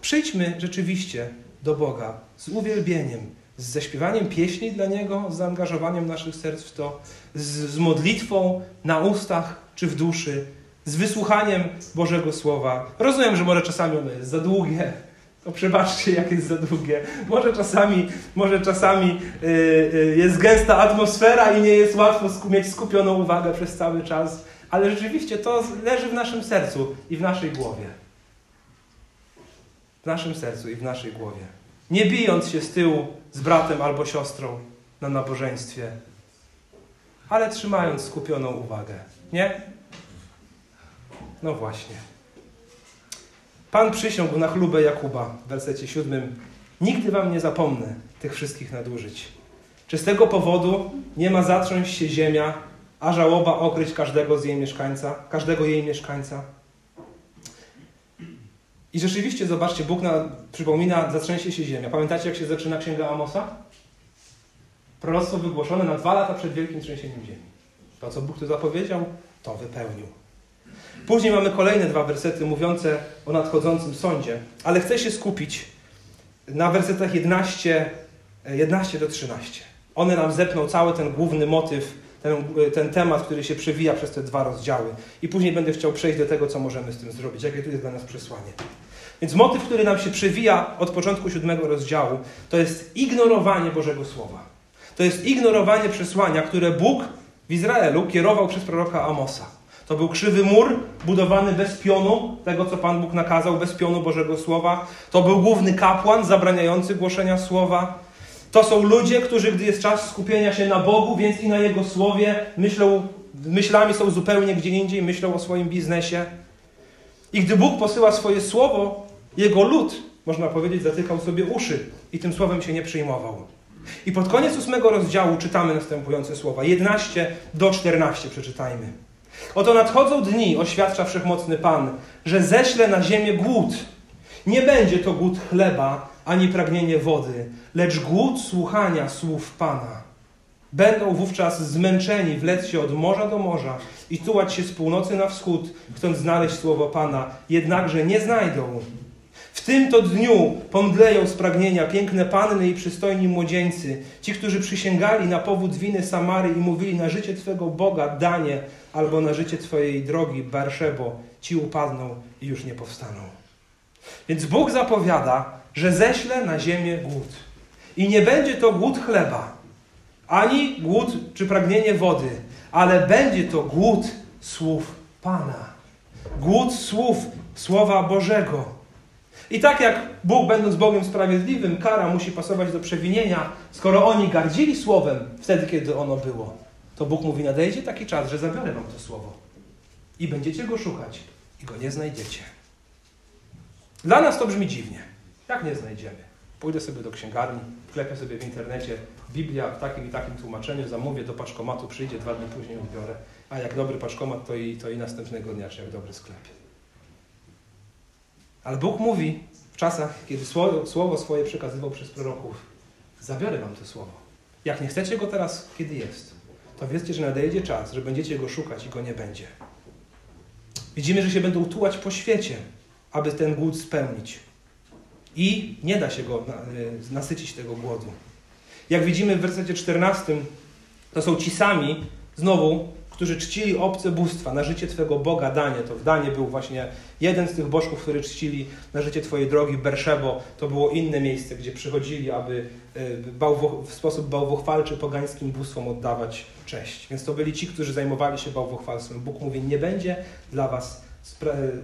Przyjdźmy rzeczywiście do Boga z uwielbieniem, z zaśpiewaniem pieśni dla Niego, z zaangażowaniem naszych serc w to, z, z modlitwą na ustach czy w duszy, z wysłuchaniem Bożego Słowa. Rozumiem, że może czasami ono jest za długie, to przebaczcie, jak jest za długie. Może czasami, może czasami yy, yy, jest gęsta atmosfera i nie jest łatwo mieć skupioną uwagę przez cały czas, ale rzeczywiście to leży w naszym sercu i w naszej głowie. W naszym sercu i w naszej głowie. Nie bijąc się z tyłu z bratem albo siostrą na nabożeństwie, ale trzymając skupioną uwagę. Nie? No właśnie. Pan przysiągł na chlubę Jakuba w wersecie siódmym. Nigdy wam nie zapomnę tych wszystkich nadużyć. Czy z tego powodu nie ma zatrząść się ziemia, a żałoba okryć każdego z jej mieszkańca, każdego jej mieszkańca? I rzeczywiście, zobaczcie, Bóg na, przypomina, zatrzęsie się ziemia. Pamiętacie, jak się zaczyna Księga Amosa? Proroctwo wygłoszone na dwa lata przed wielkim trzęsieniem ziemi. To, co Bóg tu zapowiedział, to wypełnił. Później mamy kolejne dwa wersety mówiące o nadchodzącym sądzie, ale chcę się skupić na wersetach 11, 11 do 13. One nam zepną cały ten główny motyw, ten, ten temat, który się przewija przez te dwa rozdziały. I później będę chciał przejść do tego, co możemy z tym zrobić, jakie tu jest dla nas przesłanie. Więc motyw, który nam się przewija od początku siódmego rozdziału, to jest ignorowanie Bożego Słowa. To jest ignorowanie przesłania, które Bóg w Izraelu kierował przez proroka Amosa. To był krzywy mur budowany bez pionu, tego co Pan Bóg nakazał, bez pionu Bożego Słowa. To był główny kapłan zabraniający głoszenia Słowa. To są ludzie, którzy, gdy jest czas skupienia się na Bogu, więc i na Jego Słowie, myślą, myślami są zupełnie gdzie indziej, myślą o swoim biznesie. I gdy Bóg posyła swoje Słowo, Jego lud, można powiedzieć, zatykał sobie uszy i tym Słowem się nie przyjmował. I pod koniec ósmego rozdziału czytamy następujące słowa. 11 do 14 przeczytajmy. Oto nadchodzą dni, oświadcza wszechmocny Pan, że ześlę na ziemię głód. Nie będzie to głód chleba, ani pragnienie wody, lecz głód słuchania słów Pana. Będą wówczas zmęczeni wlec się od morza do morza i tułać się z północy na wschód, chcąc znaleźć słowo Pana, jednakże nie znajdą. W tym to dniu pomdleją z pragnienia piękne panny i przystojni młodzieńcy, ci, którzy przysięgali na powód winy Samary i mówili na życie Twego Boga, Danie, albo na życie Twojej drogi, Barszebo, ci upadną i już nie powstaną. Więc Bóg zapowiada, że ześle na ziemię głód. I nie będzie to głód chleba, ani głód czy pragnienie wody, ale będzie to głód słów Pana. Głód słów Słowa Bożego. I tak jak Bóg, będąc Bogiem sprawiedliwym, kara musi pasować do przewinienia, skoro oni gardzili Słowem wtedy, kiedy ono było, to Bóg mówi, nadejdzie taki czas, że zabiorę wam to Słowo. I będziecie go szukać i go nie znajdziecie. Dla nas to brzmi dziwnie. Jak nie znajdziemy? Pójdę sobie do księgarni, wklepię sobie w internecie Biblia w takim i takim tłumaczeniu, zamówię do paczkomatu, przyjdzie, dwa dni później odbiorę. A jak dobry paczkomat, to i, to i następnego dnia, czy jak dobry sklep. Ale Bóg mówi w czasach, kiedy słowo, słowo swoje przekazywał przez proroków, zabiorę wam to słowo. Jak nie chcecie go teraz, kiedy jest, to wiedzcie, że nadejdzie czas, że będziecie go szukać i go nie będzie. Widzimy, że się będą tułać po świecie, aby ten głód spełnić. I nie da się go y, nasycić tego głodu. Jak widzimy w wersecie 14, to są ci sami, znowu, którzy czcili obce bóstwa, na życie Twego Boga Danie. To w Danie był właśnie jeden z tych bożków, który czcili na życie Twojej drogi, Berszebo. To było inne miejsce, gdzie przychodzili, aby y, w sposób bałwochwalczy pogańskim bóstwom oddawać cześć. Więc to byli ci, którzy zajmowali się bałwochwalstwem. Bóg mówi, nie będzie dla Was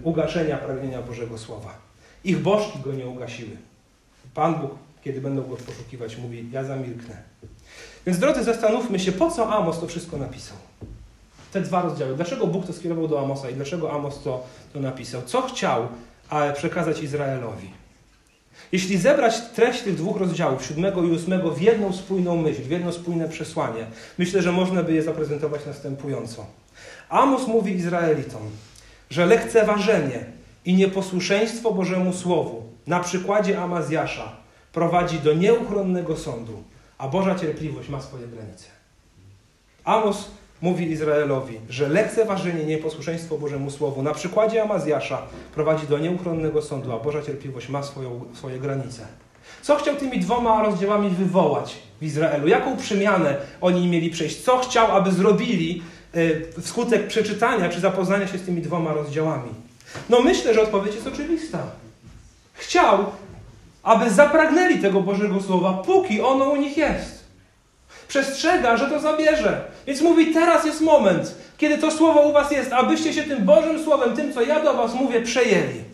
ugaszenia pragnienia Bożego Słowa. Ich bożki go nie ugasiły. Pan Bóg, kiedy będą go poszukiwać, mówi: Ja zamilknę. Więc drodzy, zastanówmy się, po co Amos to wszystko napisał. Te dwa rozdziały. Dlaczego Bóg to skierował do Amosa i dlaczego Amos to, to napisał? Co chciał przekazać Izraelowi? Jeśli zebrać treść tych dwóch rozdziałów, siódmego i ósmego, w jedną spójną myśl, w jedno spójne przesłanie, myślę, że można by je zaprezentować następująco. Amos mówi Izraelitom, że lekceważenie i nieposłuszeństwo Bożemu Słowu na przykładzie Amazjasza prowadzi do nieuchronnego sądu, a Boża cierpliwość ma swoje granice. Amos mówi Izraelowi, że lekceważenie nieposłuszeństwo Bożemu Słowu na przykładzie Amazjasza prowadzi do nieuchronnego sądu, a Boża cierpliwość ma swoją, swoje granice. Co chciał tymi dwoma rozdziałami wywołać w Izraelu? Jaką przemianę oni mieli przejść? Co chciał, aby zrobili y, wskutek przeczytania czy zapoznania się z tymi dwoma rozdziałami? No myślę, że odpowiedź jest oczywista. Chciał, aby zapragnęli tego Bożego Słowa, póki ono u nich jest. Przestrzega, że to zabierze. Więc mówi, teraz jest moment, kiedy to Słowo u was jest, abyście się tym Bożym Słowem, tym, co ja do was mówię, przejęli.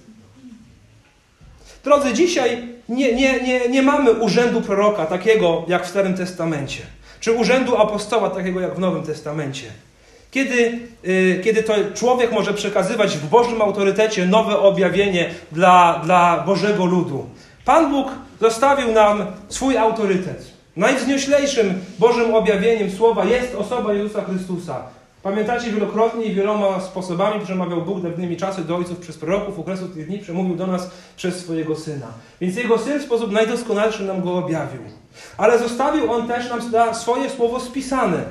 Drodzy, dzisiaj nie, nie, nie, nie mamy urzędu proroka takiego jak w Starym Testamencie, czy urzędu apostoła takiego jak w Nowym Testamencie. Kiedy, yy, kiedy to człowiek może przekazywać w Bożym autorytecie nowe objawienie dla, dla Bożego ludu. Pan Bóg zostawił nam swój autorytet. Najwznioślejszym Bożym objawieniem słowa jest osoba Jezusa Chrystusa. Pamiętacie wielokrotnie i wieloma sposobami przemawiał Bóg dawnymi czasy do ojców przez proroków, okresu tych dni przemówił do nas przez swojego Syna. Więc Jego Syn w sposób najdoskonalszy nam go objawił. Ale zostawił On też nam swoje słowo spisane.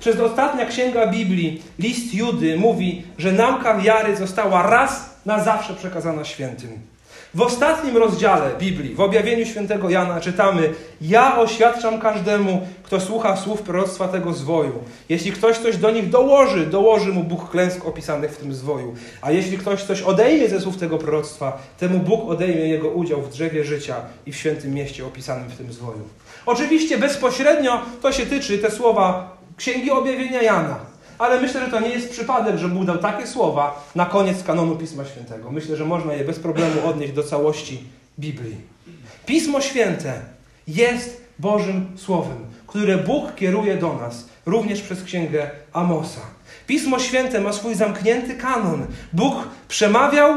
Przez ostatnia księga Biblii, list Judy, mówi, że nauka wiary została raz na zawsze przekazana świętym. W ostatnim rozdziale Biblii, w objawieniu świętego Jana, czytamy: Ja oświadczam każdemu, kto słucha słów proroctwa tego zwoju. Jeśli ktoś coś do nich dołoży, dołoży mu Bóg klęsk opisanych w tym zwoju. A jeśli ktoś coś odejmie ze słów tego proroctwa, temu Bóg odejmie jego udział w drzewie życia i w świętym mieście opisanym w tym zwoju. Oczywiście bezpośrednio to się tyczy te słowa Księgi Objawienia Jana. Ale myślę, że to nie jest przypadek, że Bóg dał takie słowa na koniec kanonu Pisma Świętego. Myślę, że można je bez problemu odnieść do całości Biblii. Pismo Święte jest Bożym Słowem, które Bóg kieruje do nas, również przez Księgę Amosa. Pismo Święte ma swój zamknięty kanon. Bóg przemawiał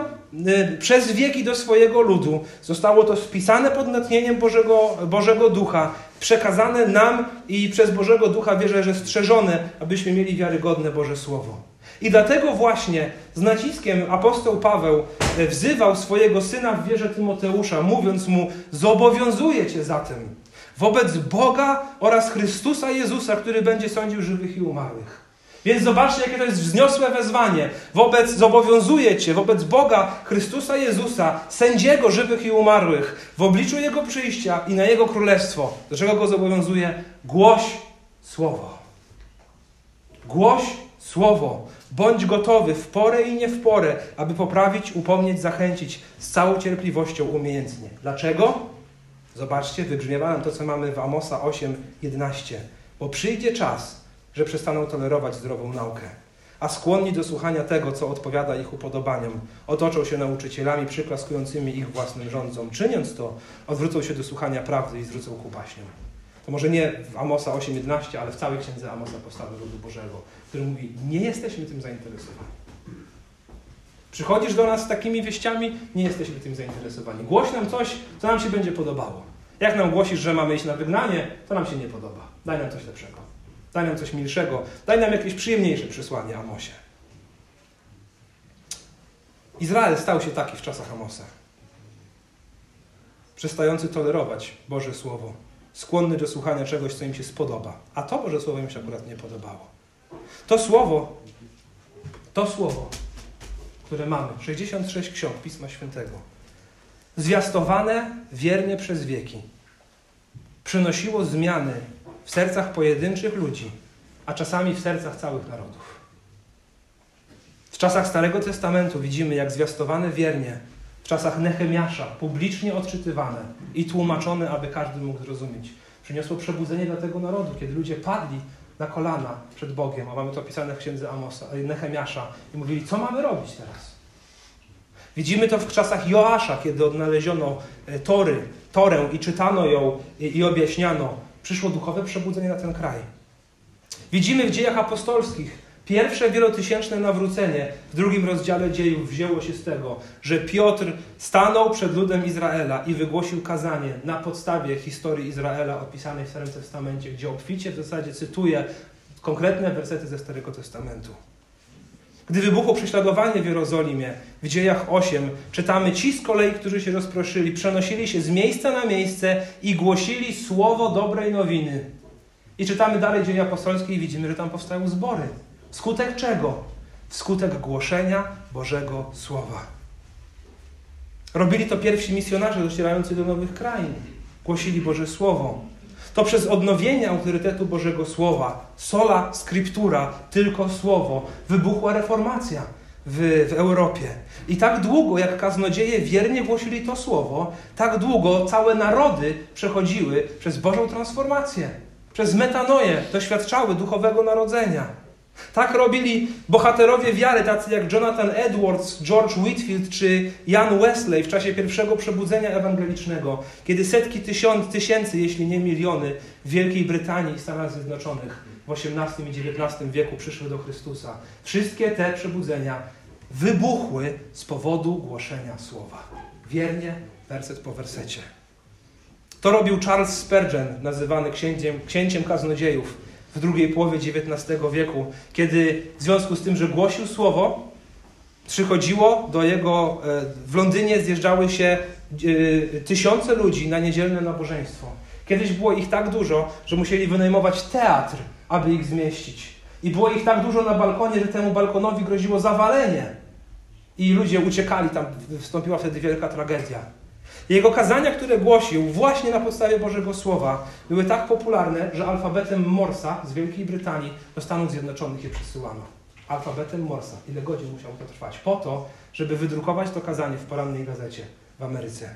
przez wieki do swojego ludu. Zostało to spisane pod natchnieniem Bożego, Bożego Ducha przekazane nam i przez Bożego Ducha wierzę, że strzeżone, abyśmy mieli wiarygodne Boże Słowo. I dlatego właśnie z naciskiem apostoł Paweł e, wzywał swojego syna w wierze Tymoteusza, mówiąc mu: Zobowiązuję cię zatem wobec Boga oraz Chrystusa Jezusa, który będzie sądził żywych i umarłych. Więc zobaczcie, jakie to jest wzniosłe wezwanie. Wobec, zobowiązuje cię wobec Boga, Chrystusa Jezusa, sędziego żywych i umarłych, w obliczu Jego przyjścia i na Jego królestwo. Do czego go zobowiązuje? Głoś Słowo. Głoś Słowo. Bądź gotowy w porę i nie w porę, aby poprawić, upomnieć, zachęcić z całą cierpliwością umiejętnie. Dlaczego? Zobaczcie, wybrzmiewa nam to, co mamy w Amosa 8:11. Bo przyjdzie czas, że przestaną tolerować zdrową naukę, a skłonni do słuchania tego, co odpowiada ich upodobaniom, otoczą się nauczycielami przyklaskującymi ich własnym rządzom. Czyniąc to, odwrócą się do słuchania prawdy i zwrócą ku. To może nie w Amosa 8.11, ale w całej księdze Amosa postawy ludu Bożego, który mówi, nie jesteśmy tym zainteresowani. Przychodzisz do nas z takimi wieściami, nie jesteśmy tym zainteresowani. Głoś nam coś, co nam się będzie podobało. Jak nam głosisz, że mamy iść na wygnanie, to nam się nie podoba. Daj nam coś lepszego. Daj nam coś milszego. Daj nam jakieś przyjemniejsze przesłanie Amosie. Izrael stał się taki w czasach Amosa. Przestający tolerować Boże Słowo. Skłonny do słuchania czegoś, co im się spodoba. A to Boże Słowo im się akurat nie podobało. To słowo, to słowo, które mamy, 66 ksiąg Pisma Świętego, zwiastowane wiernie przez wieki, przynosiło zmiany w sercach pojedynczych ludzi, a czasami w sercach całych narodów. W czasach Starego Testamentu widzimy, jak zwiastowane wiernie, w czasach Nehemiasza, publicznie odczytywane i tłumaczone, aby każdy mógł zrozumieć, przyniosło przebudzenie dla tego narodu, kiedy ludzie padli na kolana przed Bogiem, a mamy to opisane w księdze Amosa, Nehemiasza, i mówili, co mamy robić teraz? Widzimy to w czasach Joasza, kiedy odnaleziono e, Tory, Torę i czytano ją i, i objaśniano. Przyszło duchowe przebudzenie na ten kraj. Widzimy w dziejach apostolskich pierwsze wielotysięczne nawrócenie w drugim rozdziale dziejów wzięło się z tego, że Piotr stanął przed ludem Izraela i wygłosił kazanie na podstawie historii Izraela opisanej w Starym Testamencie, gdzie obficie w zasadzie cytuje konkretne wersety ze Starego Testamentu. Gdy wybuchło prześladowanie w Jerozolimie, w dziejach 8, czytamy: Ci z kolei, którzy się rozproszyli, przenosili się z miejsca na miejsce i głosili słowo dobrej nowiny. I czytamy dalej dzieje apostolskie i widzimy, że tam powstają zbory. Wskutek czego? Wskutek głoszenia Bożego Słowa. Robili to pierwsi misjonarze docierający do nowych krain. Głosili Boże Słowo. To przez odnowienie autorytetu Bożego Słowa, sola scriptura, tylko Słowo, wybuchła reformacja w, w Europie. I tak długo, jak kaznodzieje wiernie głosili to Słowo, tak długo całe narody przechodziły przez Bożą transformację. Przez metanoję doświadczały duchowego narodzenia. Tak robili bohaterowie wiary, tacy jak Jonathan Edwards, George Whitfield czy Jan Wesley w czasie pierwszego przebudzenia ewangelicznego, kiedy setki tysiąc, tysięcy, jeśli nie miliony, w Wielkiej Brytanii i Stanach Zjednoczonych w XVIII i XIX wieku przyszły do Chrystusa. Wszystkie te przebudzenia wybuchły z powodu głoszenia słowa. Wiernie, werset po wersecie. To robił Charles Spurgeon, nazywany księciem, księciem kaznodziejów w drugiej połowie XIX wieku, kiedy w związku z tym, że głosił słowo, przychodziło do jego, e, w Londynie zjeżdżały się e, tysiące ludzi na niedzielne nabożeństwo. Kiedyś było ich tak dużo, że musieli wynajmować teatr, aby ich zmieścić. I było ich tak dużo na balkonie, że temu balkonowi groziło zawalenie. I ludzie uciekali, tam wstąpiła wtedy wielka tragedia. Jego kazania, które głosił właśnie na podstawie Bożego Słowa, były tak popularne, że alfabetem Morsa z Wielkiej Brytanii do Stanów Zjednoczonych je przesyłano. Alfabetem Morsa. Ile godzin musiało to trwać? Po to, żeby wydrukować to kazanie w porannej gazecie w Ameryce.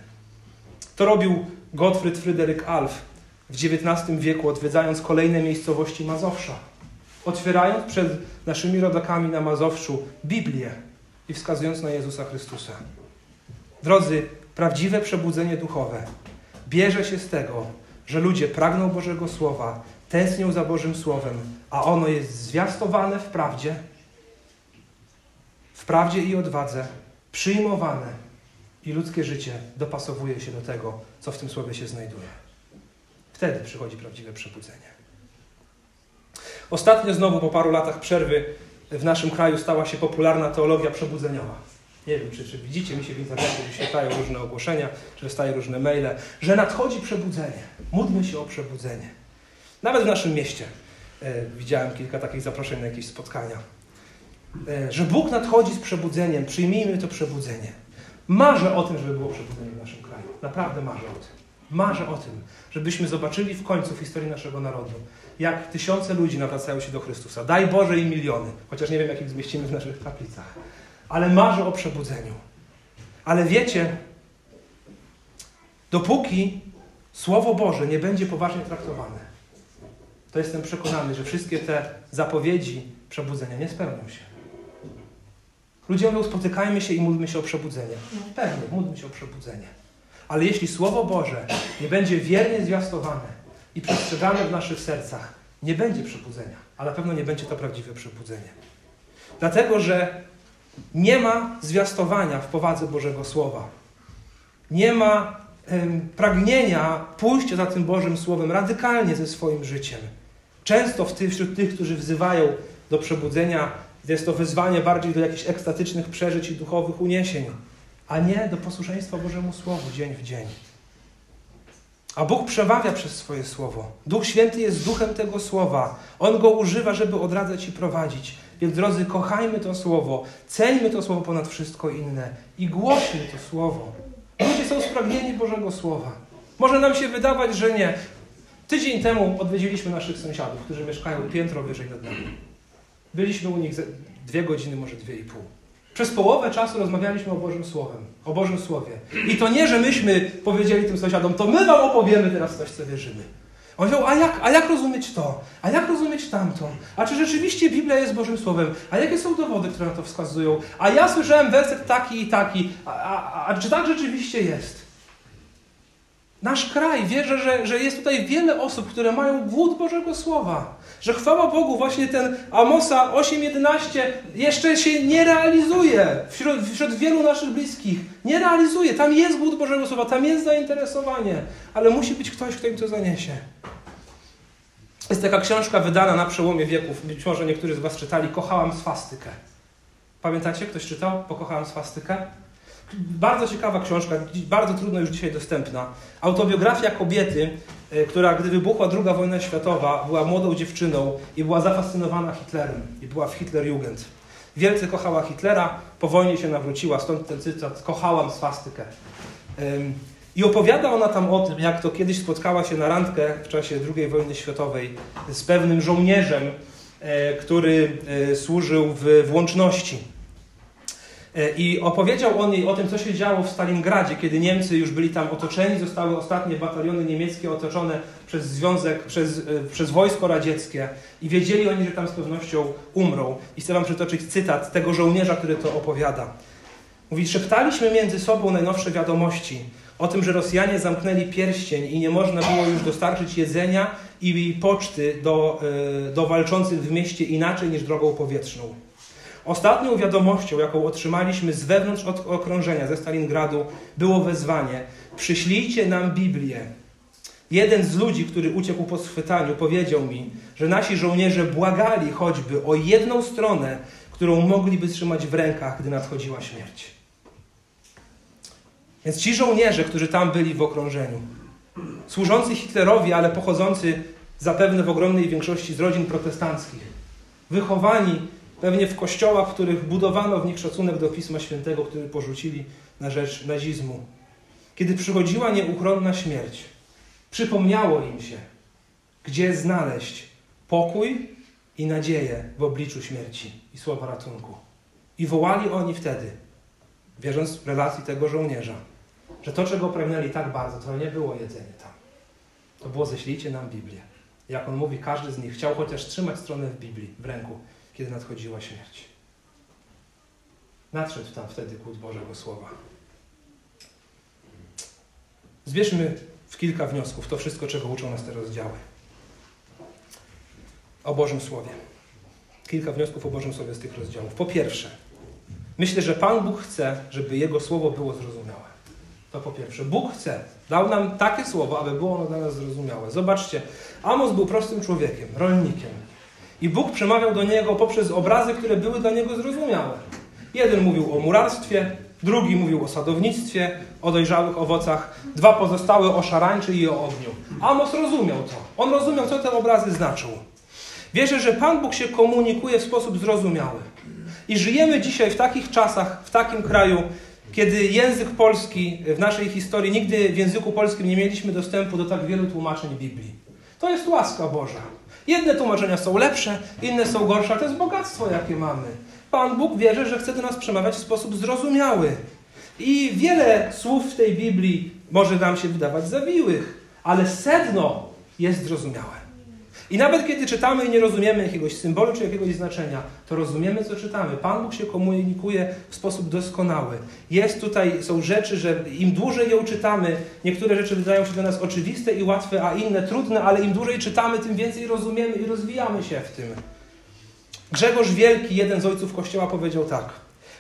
To robił Gottfried Fryderyk Alf w XIX wieku, odwiedzając kolejne miejscowości Mazowsza. Otwierając przed naszymi rodakami na Mazowszu Biblię i wskazując na Jezusa Chrystusa. Drodzy, Prawdziwe przebudzenie duchowe bierze się z tego, że ludzie pragną Bożego Słowa, tęsknią za Bożym Słowem, a ono jest zwiastowane w prawdzie, w prawdzie i odwadze, przyjmowane i ludzkie życie dopasowuje się do tego, co w tym Słowie się znajduje. Wtedy przychodzi prawdziwe przebudzenie. Ostatnio znowu po paru latach przerwy w naszym kraju stała się popularna teologia przebudzeniowa. Nie wiem, czy, czy widzicie, mi się w internecie wyświetlają różne ogłoszenia, że dostaję różne maile, że nadchodzi przebudzenie. Módlmy się o przebudzenie. Nawet w naszym mieście e, widziałem kilka takich zaproszeń na jakieś spotkania. E, że Bóg nadchodzi z przebudzeniem, przyjmijmy to przebudzenie. Marzę o tym, żeby było przebudzenie w naszym kraju. Naprawdę marzę o tym. Marzę o tym, żebyśmy zobaczyli w końcu w historii naszego narodu, jak tysiące ludzi nawracają się do Chrystusa. Daj Boże i miliony, chociaż nie wiem, jak ich zmieścimy w naszych kaplicach ale marzę o przebudzeniu. Ale wiecie, dopóki Słowo Boże nie będzie poważnie traktowane, to jestem przekonany, że wszystkie te zapowiedzi przebudzenia nie spełnią się. Ludzie mówią, spotykajmy się i módlmy się o przebudzenie. No, pewnie, módlmy się o przebudzenie. Ale jeśli Słowo Boże nie będzie wiernie zwiastowane i przestrzegane w naszych sercach, nie będzie przebudzenia, a na pewno nie będzie to prawdziwe przebudzenie. Dlatego, że nie ma zwiastowania w powadze Bożego Słowa. Nie ma pragnienia pójścia za tym Bożym Słowem radykalnie ze swoim życiem. Często w tych, wśród tych, którzy wzywają do przebudzenia, jest to wezwanie bardziej do jakichś ekstatycznych przeżyć i duchowych uniesień, a nie do posłuszeństwa Bożemu Słowu dzień w dzień. A Bóg przemawia przez swoje słowo. Duch Święty jest duchem tego słowa. On go używa, żeby odradzać i prowadzić. Więc drodzy, kochajmy to słowo, ceńmy to słowo ponad wszystko inne i głośmy to słowo. Ludzie są spragnieni Bożego Słowa. Może nam się wydawać, że nie. Tydzień temu odwiedziliśmy naszych sąsiadów, którzy mieszkają piętro wyżej nad nami. Byliśmy u nich dwie godziny, może dwie i pół. Przez połowę czasu rozmawialiśmy o Bożym Słowem, o Bożym Słowie. I to nie, że myśmy powiedzieli tym sąsiadom, to my wam opowiemy teraz coś, co wierzymy. On powiedział, a jak, a jak rozumieć to? A jak rozumieć tamto? A czy rzeczywiście Biblia jest Bożym Słowem? A jakie są dowody, które na to wskazują? A ja słyszałem werset taki i taki. A, a, a czy tak rzeczywiście jest? Nasz kraj, wierzę, że, że jest tutaj wiele osób, które mają głód Bożego Słowa. Że chwała Bogu, właśnie ten Amosa 8.11 jeszcze się nie realizuje wśród, wśród wielu naszych bliskich. Nie realizuje. Tam jest głód Bożego Słowa, tam jest zainteresowanie, ale musi być ktoś, kto im to zaniesie. Jest taka książka wydana na przełomie wieków. Być może niektórzy z Was czytali. Kochałam swastykę. Pamiętacie? Ktoś czytał? Pokochałam swastykę? Bardzo ciekawa książka, bardzo trudno już dzisiaj dostępna. Autobiografia kobiety, e, która gdy wybuchła II wojna światowa, była młodą dziewczyną i była zafascynowana Hitlerem i była w Hitlerjugend. Wielce kochała Hitlera, po wojnie się nawróciła, stąd ten cytat, kochałam swastykę. I opowiada ona tam o tym, jak to kiedyś spotkała się na randkę w czasie II wojny światowej z pewnym żołnierzem, e, który e, służył w włączności. E, I opowiedział on jej o tym, co się działo w Stalingradzie, kiedy Niemcy już byli tam otoczeni, zostały ostatnie bataliony niemieckie otoczone przez związek, przez, e, przez wojsko radzieckie i wiedzieli oni, że tam z pewnością umrą. I chcę wam przytoczyć cytat tego żołnierza, który to opowiada. Mówi, szeptaliśmy między sobą najnowsze wiadomości o tym, że Rosjanie zamknęli pierścień i nie można było już dostarczyć jedzenia i poczty do, e, do walczących w mieście inaczej niż drogą powietrzną. Ostatnią wiadomością, jaką otrzymaliśmy z wewnątrz okrążenia ze Stalingradu, było wezwanie: przyślijcie nam Biblię. Jeden z ludzi, który uciekł po schwytaniu, powiedział mi, że nasi żołnierze błagali choćby o jedną stronę, którą mogliby trzymać w rękach, gdy nadchodziła śmierć. Więc ci żołnierze, którzy tam byli w okrążeniu, służący Hitlerowi, ale pochodzący zapewne w ogromnej większości z rodzin protestanckich, wychowani Pewnie w kościołach, w których budowano w nich szacunek do Pisma Świętego, który porzucili na rzecz nazizmu. Kiedy przychodziła nieuchronna śmierć, przypomniało im się, gdzie znaleźć pokój i nadzieję w obliczu śmierci i słowa ratunku. I wołali oni wtedy, wierząc w relacji tego żołnierza, że to, czego pragnęli tak bardzo, to nie było jedzenie tam. To było ześlijcie nam Biblię. Jak on mówi, każdy z nich chciał chociaż trzymać stronę w Biblii w ręku kiedy nadchodziła śmierć. Nadszedł tam wtedy głód Bożego Słowa. Zbierzmy w kilka wniosków to wszystko, czego uczą nas te rozdziały. O Bożym Słowie. Kilka wniosków o Bożym Słowie z tych rozdziałów. Po pierwsze, myślę, że Pan Bóg chce, żeby Jego Słowo było zrozumiałe. To po pierwsze. Bóg chce. Dał nam takie słowo, aby było ono dla nas zrozumiałe. Zobaczcie, Amos był prostym człowiekiem, rolnikiem. I Bóg przemawiał do niego poprzez obrazy, które były dla niego zrozumiałe. Jeden mówił o murarstwie, drugi mówił o sadownictwie, o dojrzałych owocach, dwa pozostałe o szarańczy i o ogniu. Amos rozumiał to. On rozumiał, co te obrazy znaczą. Wierzę, że Pan Bóg się komunikuje w sposób zrozumiały. I żyjemy dzisiaj w takich czasach, w takim kraju, kiedy język polski w naszej historii, nigdy w języku polskim nie mieliśmy dostępu do tak wielu tłumaczeń Biblii. To jest łaska Boża. Jedne tłumaczenia są lepsze, inne są gorsze, to jest bogactwo, jakie mamy. Pan Bóg wierzy, że chce do nas przemawiać w sposób zrozumiały. I wiele słów w tej Biblii może nam się wydawać zawiłych, ale sedno jest zrozumiałe. I nawet kiedy czytamy i nie rozumiemy jakiegoś symbolu czy jakiegoś znaczenia, to rozumiemy, co czytamy. Pan Bóg się komunikuje w sposób doskonały. Jest tutaj, są rzeczy, że im dłużej ją czytamy, niektóre rzeczy wydają się dla nas oczywiste i łatwe, a inne trudne, ale im dłużej czytamy, tym więcej rozumiemy i rozwijamy się w tym. Grzegorz Wielki, jeden z ojców Kościoła, powiedział tak.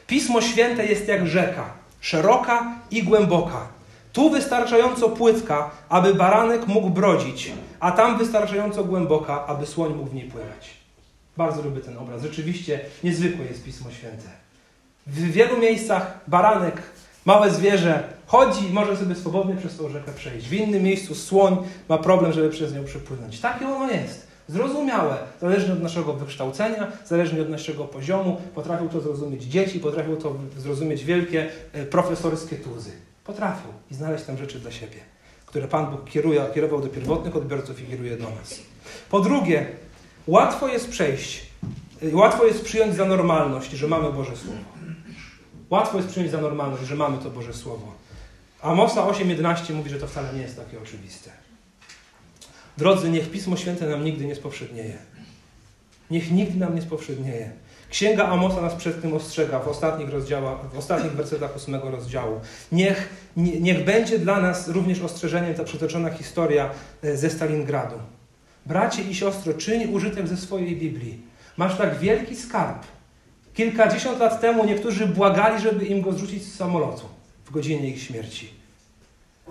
Pismo Święte jest jak rzeka, szeroka i głęboka. Tu wystarczająco płytka, aby baranek mógł brodzić, a tam wystarczająco głęboka, aby słoń mógł w niej pływać. Bardzo lubię ten obraz. Rzeczywiście niezwykłe jest Pismo Święte. W wielu miejscach baranek Małe zwierzę chodzi i może sobie swobodnie przez tą rzekę przejść. W innym miejscu słoń ma problem, żeby przez nią przepłynąć. Takie ono jest. Zrozumiałe, zależnie od naszego wykształcenia, zależnie od naszego poziomu. Potrafią to zrozumieć dzieci, potrafią to zrozumieć wielkie e, profesorskie tuzy. Potrafią i znaleźć tam rzeczy dla siebie, które Pan Bóg kieruje, kierował do pierwotnych odbiorców i kieruje do nas. Po drugie, łatwo jest przejść, e, łatwo jest przyjąć za normalność, że mamy Boże Słowo. Łatwo jest przyjąć za normalność, że mamy to Boże Słowo. Amosa 8.11 mówi, że to wcale nie jest takie oczywiste. Drodzy, niech Pismo Święte nam nigdy nie spowszednieje. Niech nigdy nam nie spowszednieje. Księga Amosa nas przed tym ostrzega w ostatnich, rozdziałach, w ostatnich wersetach ósmego rozdziału. Niech, nie, niech będzie dla nas również ostrzeżeniem ta przytoczona historia e, ze Stalingradu. Bracie i siostro, czyń użytek ze swojej Biblii. Masz tak wielki skarb. Kilkadziesiąt lat temu niektórzy błagali, żeby im go zrzucić z samolotu w godzinie ich śmierci.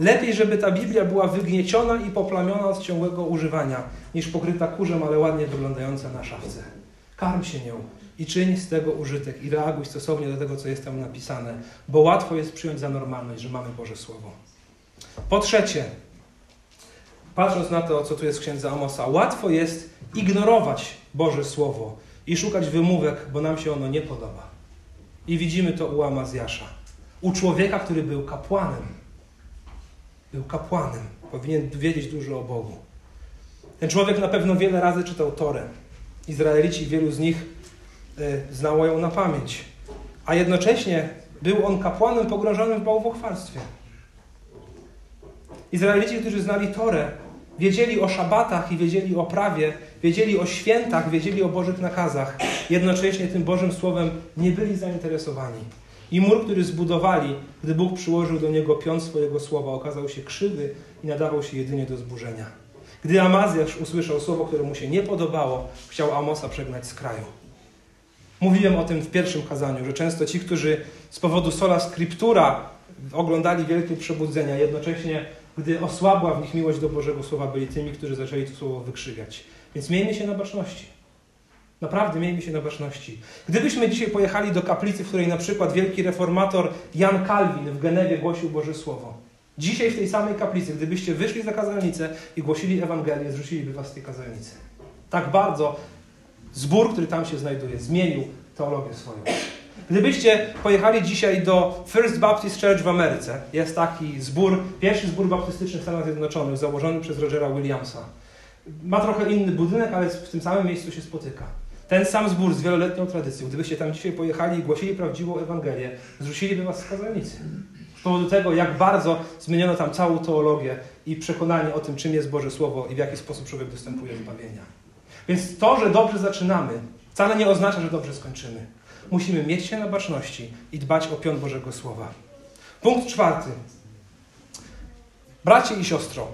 Lepiej, żeby ta Biblia była wygnieciona i poplamiona od ciągłego używania, niż pokryta kurzem, ale ładnie wyglądająca na szafce. Karm się nią i czyń z tego użytek i reaguj stosownie do tego, co jest tam napisane, bo łatwo jest przyjąć za normalność, że mamy Boże Słowo. Po trzecie, patrząc na to, co tu jest w księdze Amosa, łatwo jest ignorować Boże Słowo i szukać wymówek, bo nam się ono nie podoba. I widzimy to u Amazjasza. U człowieka, który był kapłanem. Był kapłanem. Powinien wiedzieć dużo o Bogu. Ten człowiek na pewno wiele razy czytał Torę. Izraelici, wielu z nich y, znało ją na pamięć. A jednocześnie był on kapłanem pogrążonym w bałwochwalstwie. Izraelici, którzy znali Torę, wiedzieli o szabatach i wiedzieli o prawie, wiedzieli o świętach, wiedzieli o Bożych nakazach. Jednocześnie tym Bożym Słowem nie byli zainteresowani. I mur, który zbudowali, gdy Bóg przyłożył do niego pion swojego słowa, okazał się krzywy i nadawał się jedynie do zburzenia. Gdy Amazjasz usłyszał słowo, które mu się nie podobało, chciał Amosa przegnać z kraju. Mówiłem o tym w pierwszym kazaniu, że często ci, którzy z powodu sola scriptura oglądali wielkie przebudzenia, jednocześnie, gdy osłabła w nich miłość do Bożego Słowa, byli tymi, którzy zaczęli to słowo wykrzywiać. Więc miejmy się na baczności. Naprawdę miejmy się na baczności. Gdybyśmy dzisiaj pojechali do kaplicy, w której na przykład wielki reformator Jan Kalwin w Genewie głosił Boże Słowo. Dzisiaj w tej samej kaplicy, gdybyście wyszli za kazalnicę i głosili Ewangelię, zrzuciliby was z tej kazalnicy. Tak bardzo zbór, który tam się znajduje, zmienił teologię swoją. Gdybyście pojechali dzisiaj do First Baptist Church w Ameryce, jest taki zbór, pierwszy zbór baptystyczny w Stanach Zjednoczonych, założony przez Rogera Williamsa. Ma trochę inny budynek, ale w tym samym miejscu się spotyka. Ten sam zbór z wieloletnią tradycją, gdybyście tam dzisiaj pojechali i głosili prawdziwą Ewangelię, zrzuciliby was z kazalnicy. Z powodu tego, jak bardzo zmieniono tam całą teologię i przekonanie o tym, czym jest Boże Słowo i w jaki sposób człowiek dostępuje zbawienia. Więc to, że dobrze zaczynamy, wcale nie oznacza, że dobrze skończymy. Musimy mieć się na baczności i dbać o pion Bożego Słowa. Punkt czwarty. Bracie i siostro,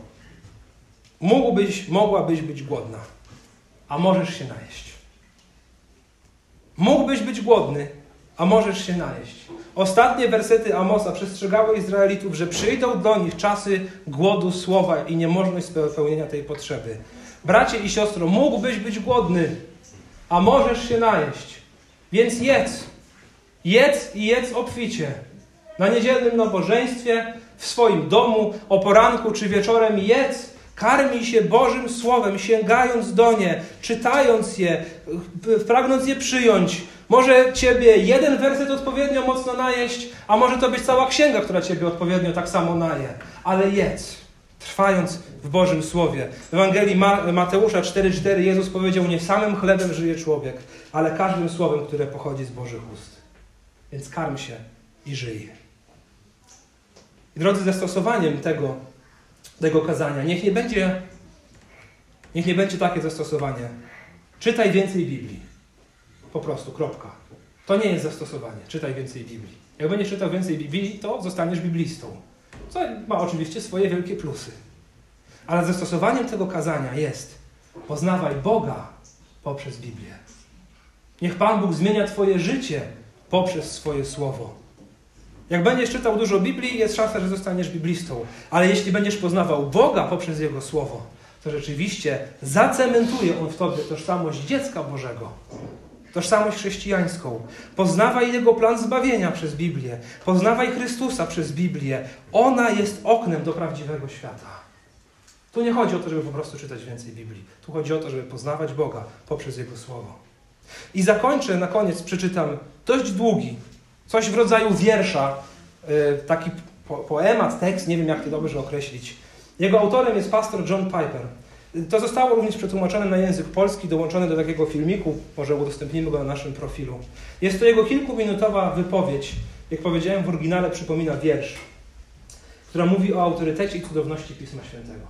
mógłbyś, mogłabyś być głodna, a możesz się najeść. Mógłbyś być głodny, a możesz się najeść. Ostatnie wersety Amosa przestrzegały Izraelitów, że przyjdą do nich czasy głodu słowa i niemożność spełnienia tej potrzeby. Bracie i siostro, mógłbyś być głodny, a możesz się najeść. Więc jedz. Jedz i jedz obficie. Na niedzielnym nabożeństwie, w swoim domu, o poranku czy wieczorem jedz Karmi się Bożym Słowem, sięgając do nie, czytając je, pragnąc je przyjąć. Może Ciebie jeden werset odpowiednio mocno najeść, a może to być cała księga, która Ciebie odpowiednio tak samo naje. Ale jedz, trwając w Bożym Słowie. W Ewangelii Mateusza 4,4 Jezus powiedział, nie samym chlebem żyje człowiek, ale każdym słowem, które pochodzi z Bożych ust. Więc karm się i żyj. I drodzy, zastosowaniem tego tego kazania. Niech nie będzie, niech nie będzie takie zastosowanie. Czytaj więcej Biblii. Po prostu, kropka. To nie jest zastosowanie. Czytaj więcej Biblii. Jak będziesz czytał więcej Biblii, to zostaniesz biblistą. Co ma oczywiście swoje wielkie plusy. Ale zastosowaniem tego kazania jest poznawaj Boga poprzez Biblię. Niech Pan Bóg zmienia Twoje życie poprzez swoje słowo. Jak będziesz czytał dużo Biblii, jest szansa, że zostaniesz biblistą. Ale jeśli będziesz poznawał Boga poprzez Jego Słowo, to rzeczywiście zacementuje On w tobie tożsamość dziecka Bożego. tożsamość chrześcijańską. Poznawaj Jego plan zbawienia przez Biblię. Poznawaj Chrystusa przez Biblię. Ona jest oknem do prawdziwego świata. Tu nie chodzi o to, żeby po prostu czytać więcej Biblii. Tu chodzi o to, żeby poznawać Boga poprzez Jego Słowo. I zakończę, na koniec przeczytam dość długi, coś w rodzaju wiersza, y, taki poemat, tekst, nie wiem jak to dobrze określić. Jego autorem jest pastor John Piper. To zostało również przetłumaczone na język polski, dołączone do takiego filmiku, może udostępnimy go na naszym profilu. Jest to jego kilkuminutowa wypowiedź, jak powiedziałem w oryginale przypomina wiersz, która mówi o autorytecie i cudowności Pisma Świętego.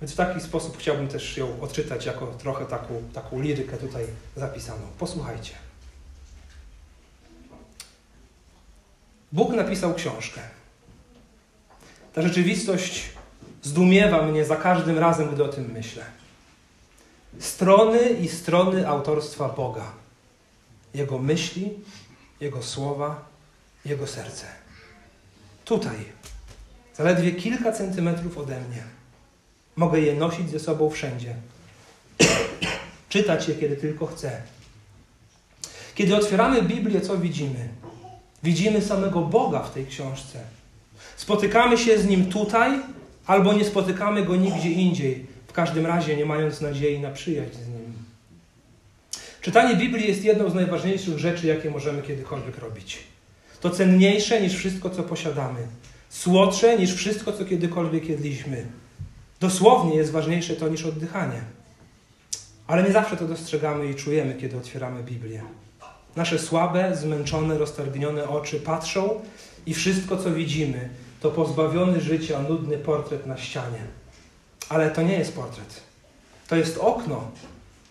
Więc w taki sposób chciałbym też ją odczytać jako trochę taką, taką lirykę tutaj zapisaną. Posłuchajcie. Bóg napisał książkę. Ta rzeczywistość zdumiewa mnie za każdym razem, gdy o tym myślę. Strony i strony autorstwa Boga, Jego myśli, Jego słowa, Jego serce. Tutaj, zaledwie kilka centymetrów ode mnie, mogę je nosić ze sobą wszędzie, czytać je, kiedy tylko chcę. Kiedy otwieramy Biblię, co widzimy? Widzimy samego Boga w tej książce. Spotykamy się z Nim tutaj albo nie spotykamy go nigdzie indziej, w każdym razie nie mając nadziei na przyjaźń z nim. Czytanie Biblii jest jedną z najważniejszych rzeczy, jakie możemy kiedykolwiek robić. To cenniejsze niż wszystko, co posiadamy, słodsze niż wszystko, co kiedykolwiek jedliśmy. Dosłownie jest ważniejsze to niż oddychanie. Ale nie zawsze to dostrzegamy i czujemy, kiedy otwieramy Biblię. Nasze słabe, zmęczone, roztargnione oczy patrzą i wszystko, co widzimy, to pozbawiony życia, nudny portret na ścianie. Ale to nie jest portret. To jest okno.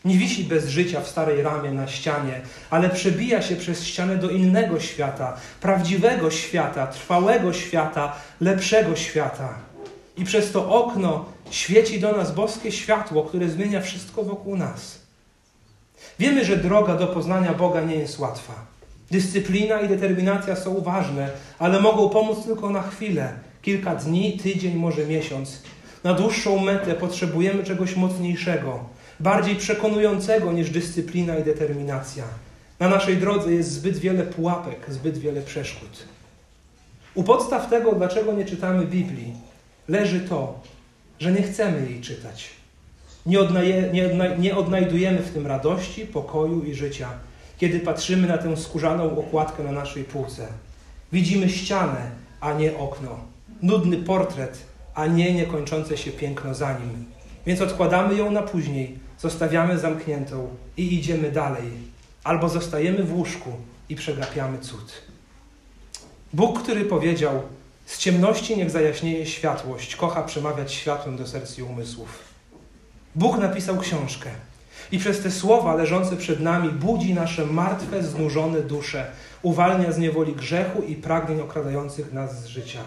Nie wisi bez życia w starej ramie na ścianie, ale przebija się przez ścianę do innego świata, prawdziwego świata, trwałego świata, lepszego świata. I przez to okno świeci do nas boskie światło, które zmienia wszystko wokół nas. Wiemy, że droga do poznania Boga nie jest łatwa. Dyscyplina i determinacja są ważne, ale mogą pomóc tylko na chwilę, kilka dni, tydzień, może miesiąc. Na dłuższą metę potrzebujemy czegoś mocniejszego, bardziej przekonującego niż dyscyplina i determinacja. Na naszej drodze jest zbyt wiele pułapek, zbyt wiele przeszkód. U podstaw tego, dlaczego nie czytamy Biblii, leży to, że nie chcemy jej czytać. Nie, odnaje, nie, nie odnajdujemy w tym radości, pokoju i życia kiedy patrzymy na tę skórzaną okładkę na naszej półce. Widzimy ścianę, a nie okno. Nudny portret, a nie niekończące się piękno za nim. Więc odkładamy ją na później, zostawiamy zamkniętą i idziemy dalej. Albo zostajemy w łóżku i przegapiamy cud. Bóg, który powiedział: Z ciemności niech zajaśnieje światłość, kocha przemawiać światłem do serc i umysłów. Bóg napisał książkę, i przez te słowa leżące przed nami budzi nasze martwe, znużone dusze, uwalnia z niewoli grzechu i pragnień okradających nas z życia.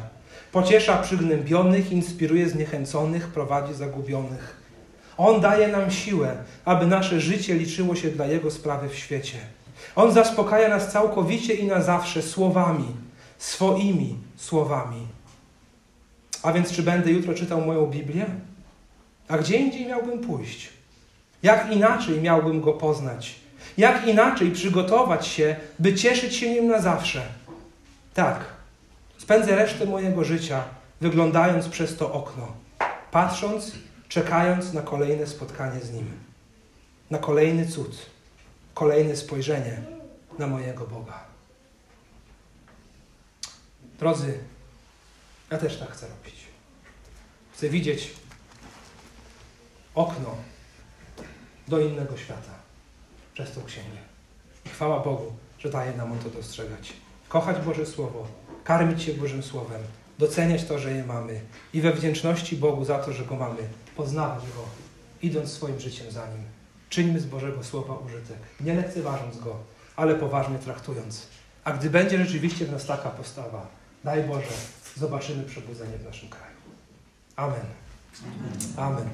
Pociesza przygnębionych, inspiruje zniechęconych, prowadzi zagubionych. On daje nam siłę, aby nasze życie liczyło się dla Jego sprawy w świecie. On zaspokaja nas całkowicie i na zawsze słowami, swoimi słowami. A więc, czy będę jutro czytał moją Biblię? A gdzie indziej miałbym pójść? Jak inaczej miałbym go poznać? Jak inaczej przygotować się, by cieszyć się nim na zawsze? Tak, spędzę resztę mojego życia wyglądając przez to okno, patrząc, czekając na kolejne spotkanie z nim, na kolejny cud, kolejne spojrzenie na mojego Boga. Drodzy, ja też tak chcę robić. Chcę widzieć okno do innego świata przez tą księgę. I chwała Bogu, że daje nam on to dostrzegać. Kochać Boże Słowo, karmić się Bożym Słowem, doceniać to, że je mamy i we wdzięczności Bogu za to, że go mamy, poznawać go, idąc swoim życiem za nim. Czyńmy z Bożego Słowa użytek, nie lekceważąc go, ale poważnie traktując. A gdy będzie rzeczywiście w nas taka postawa, daj Boże, zobaczymy przebudzenie w naszym kraju. Amen. Amen.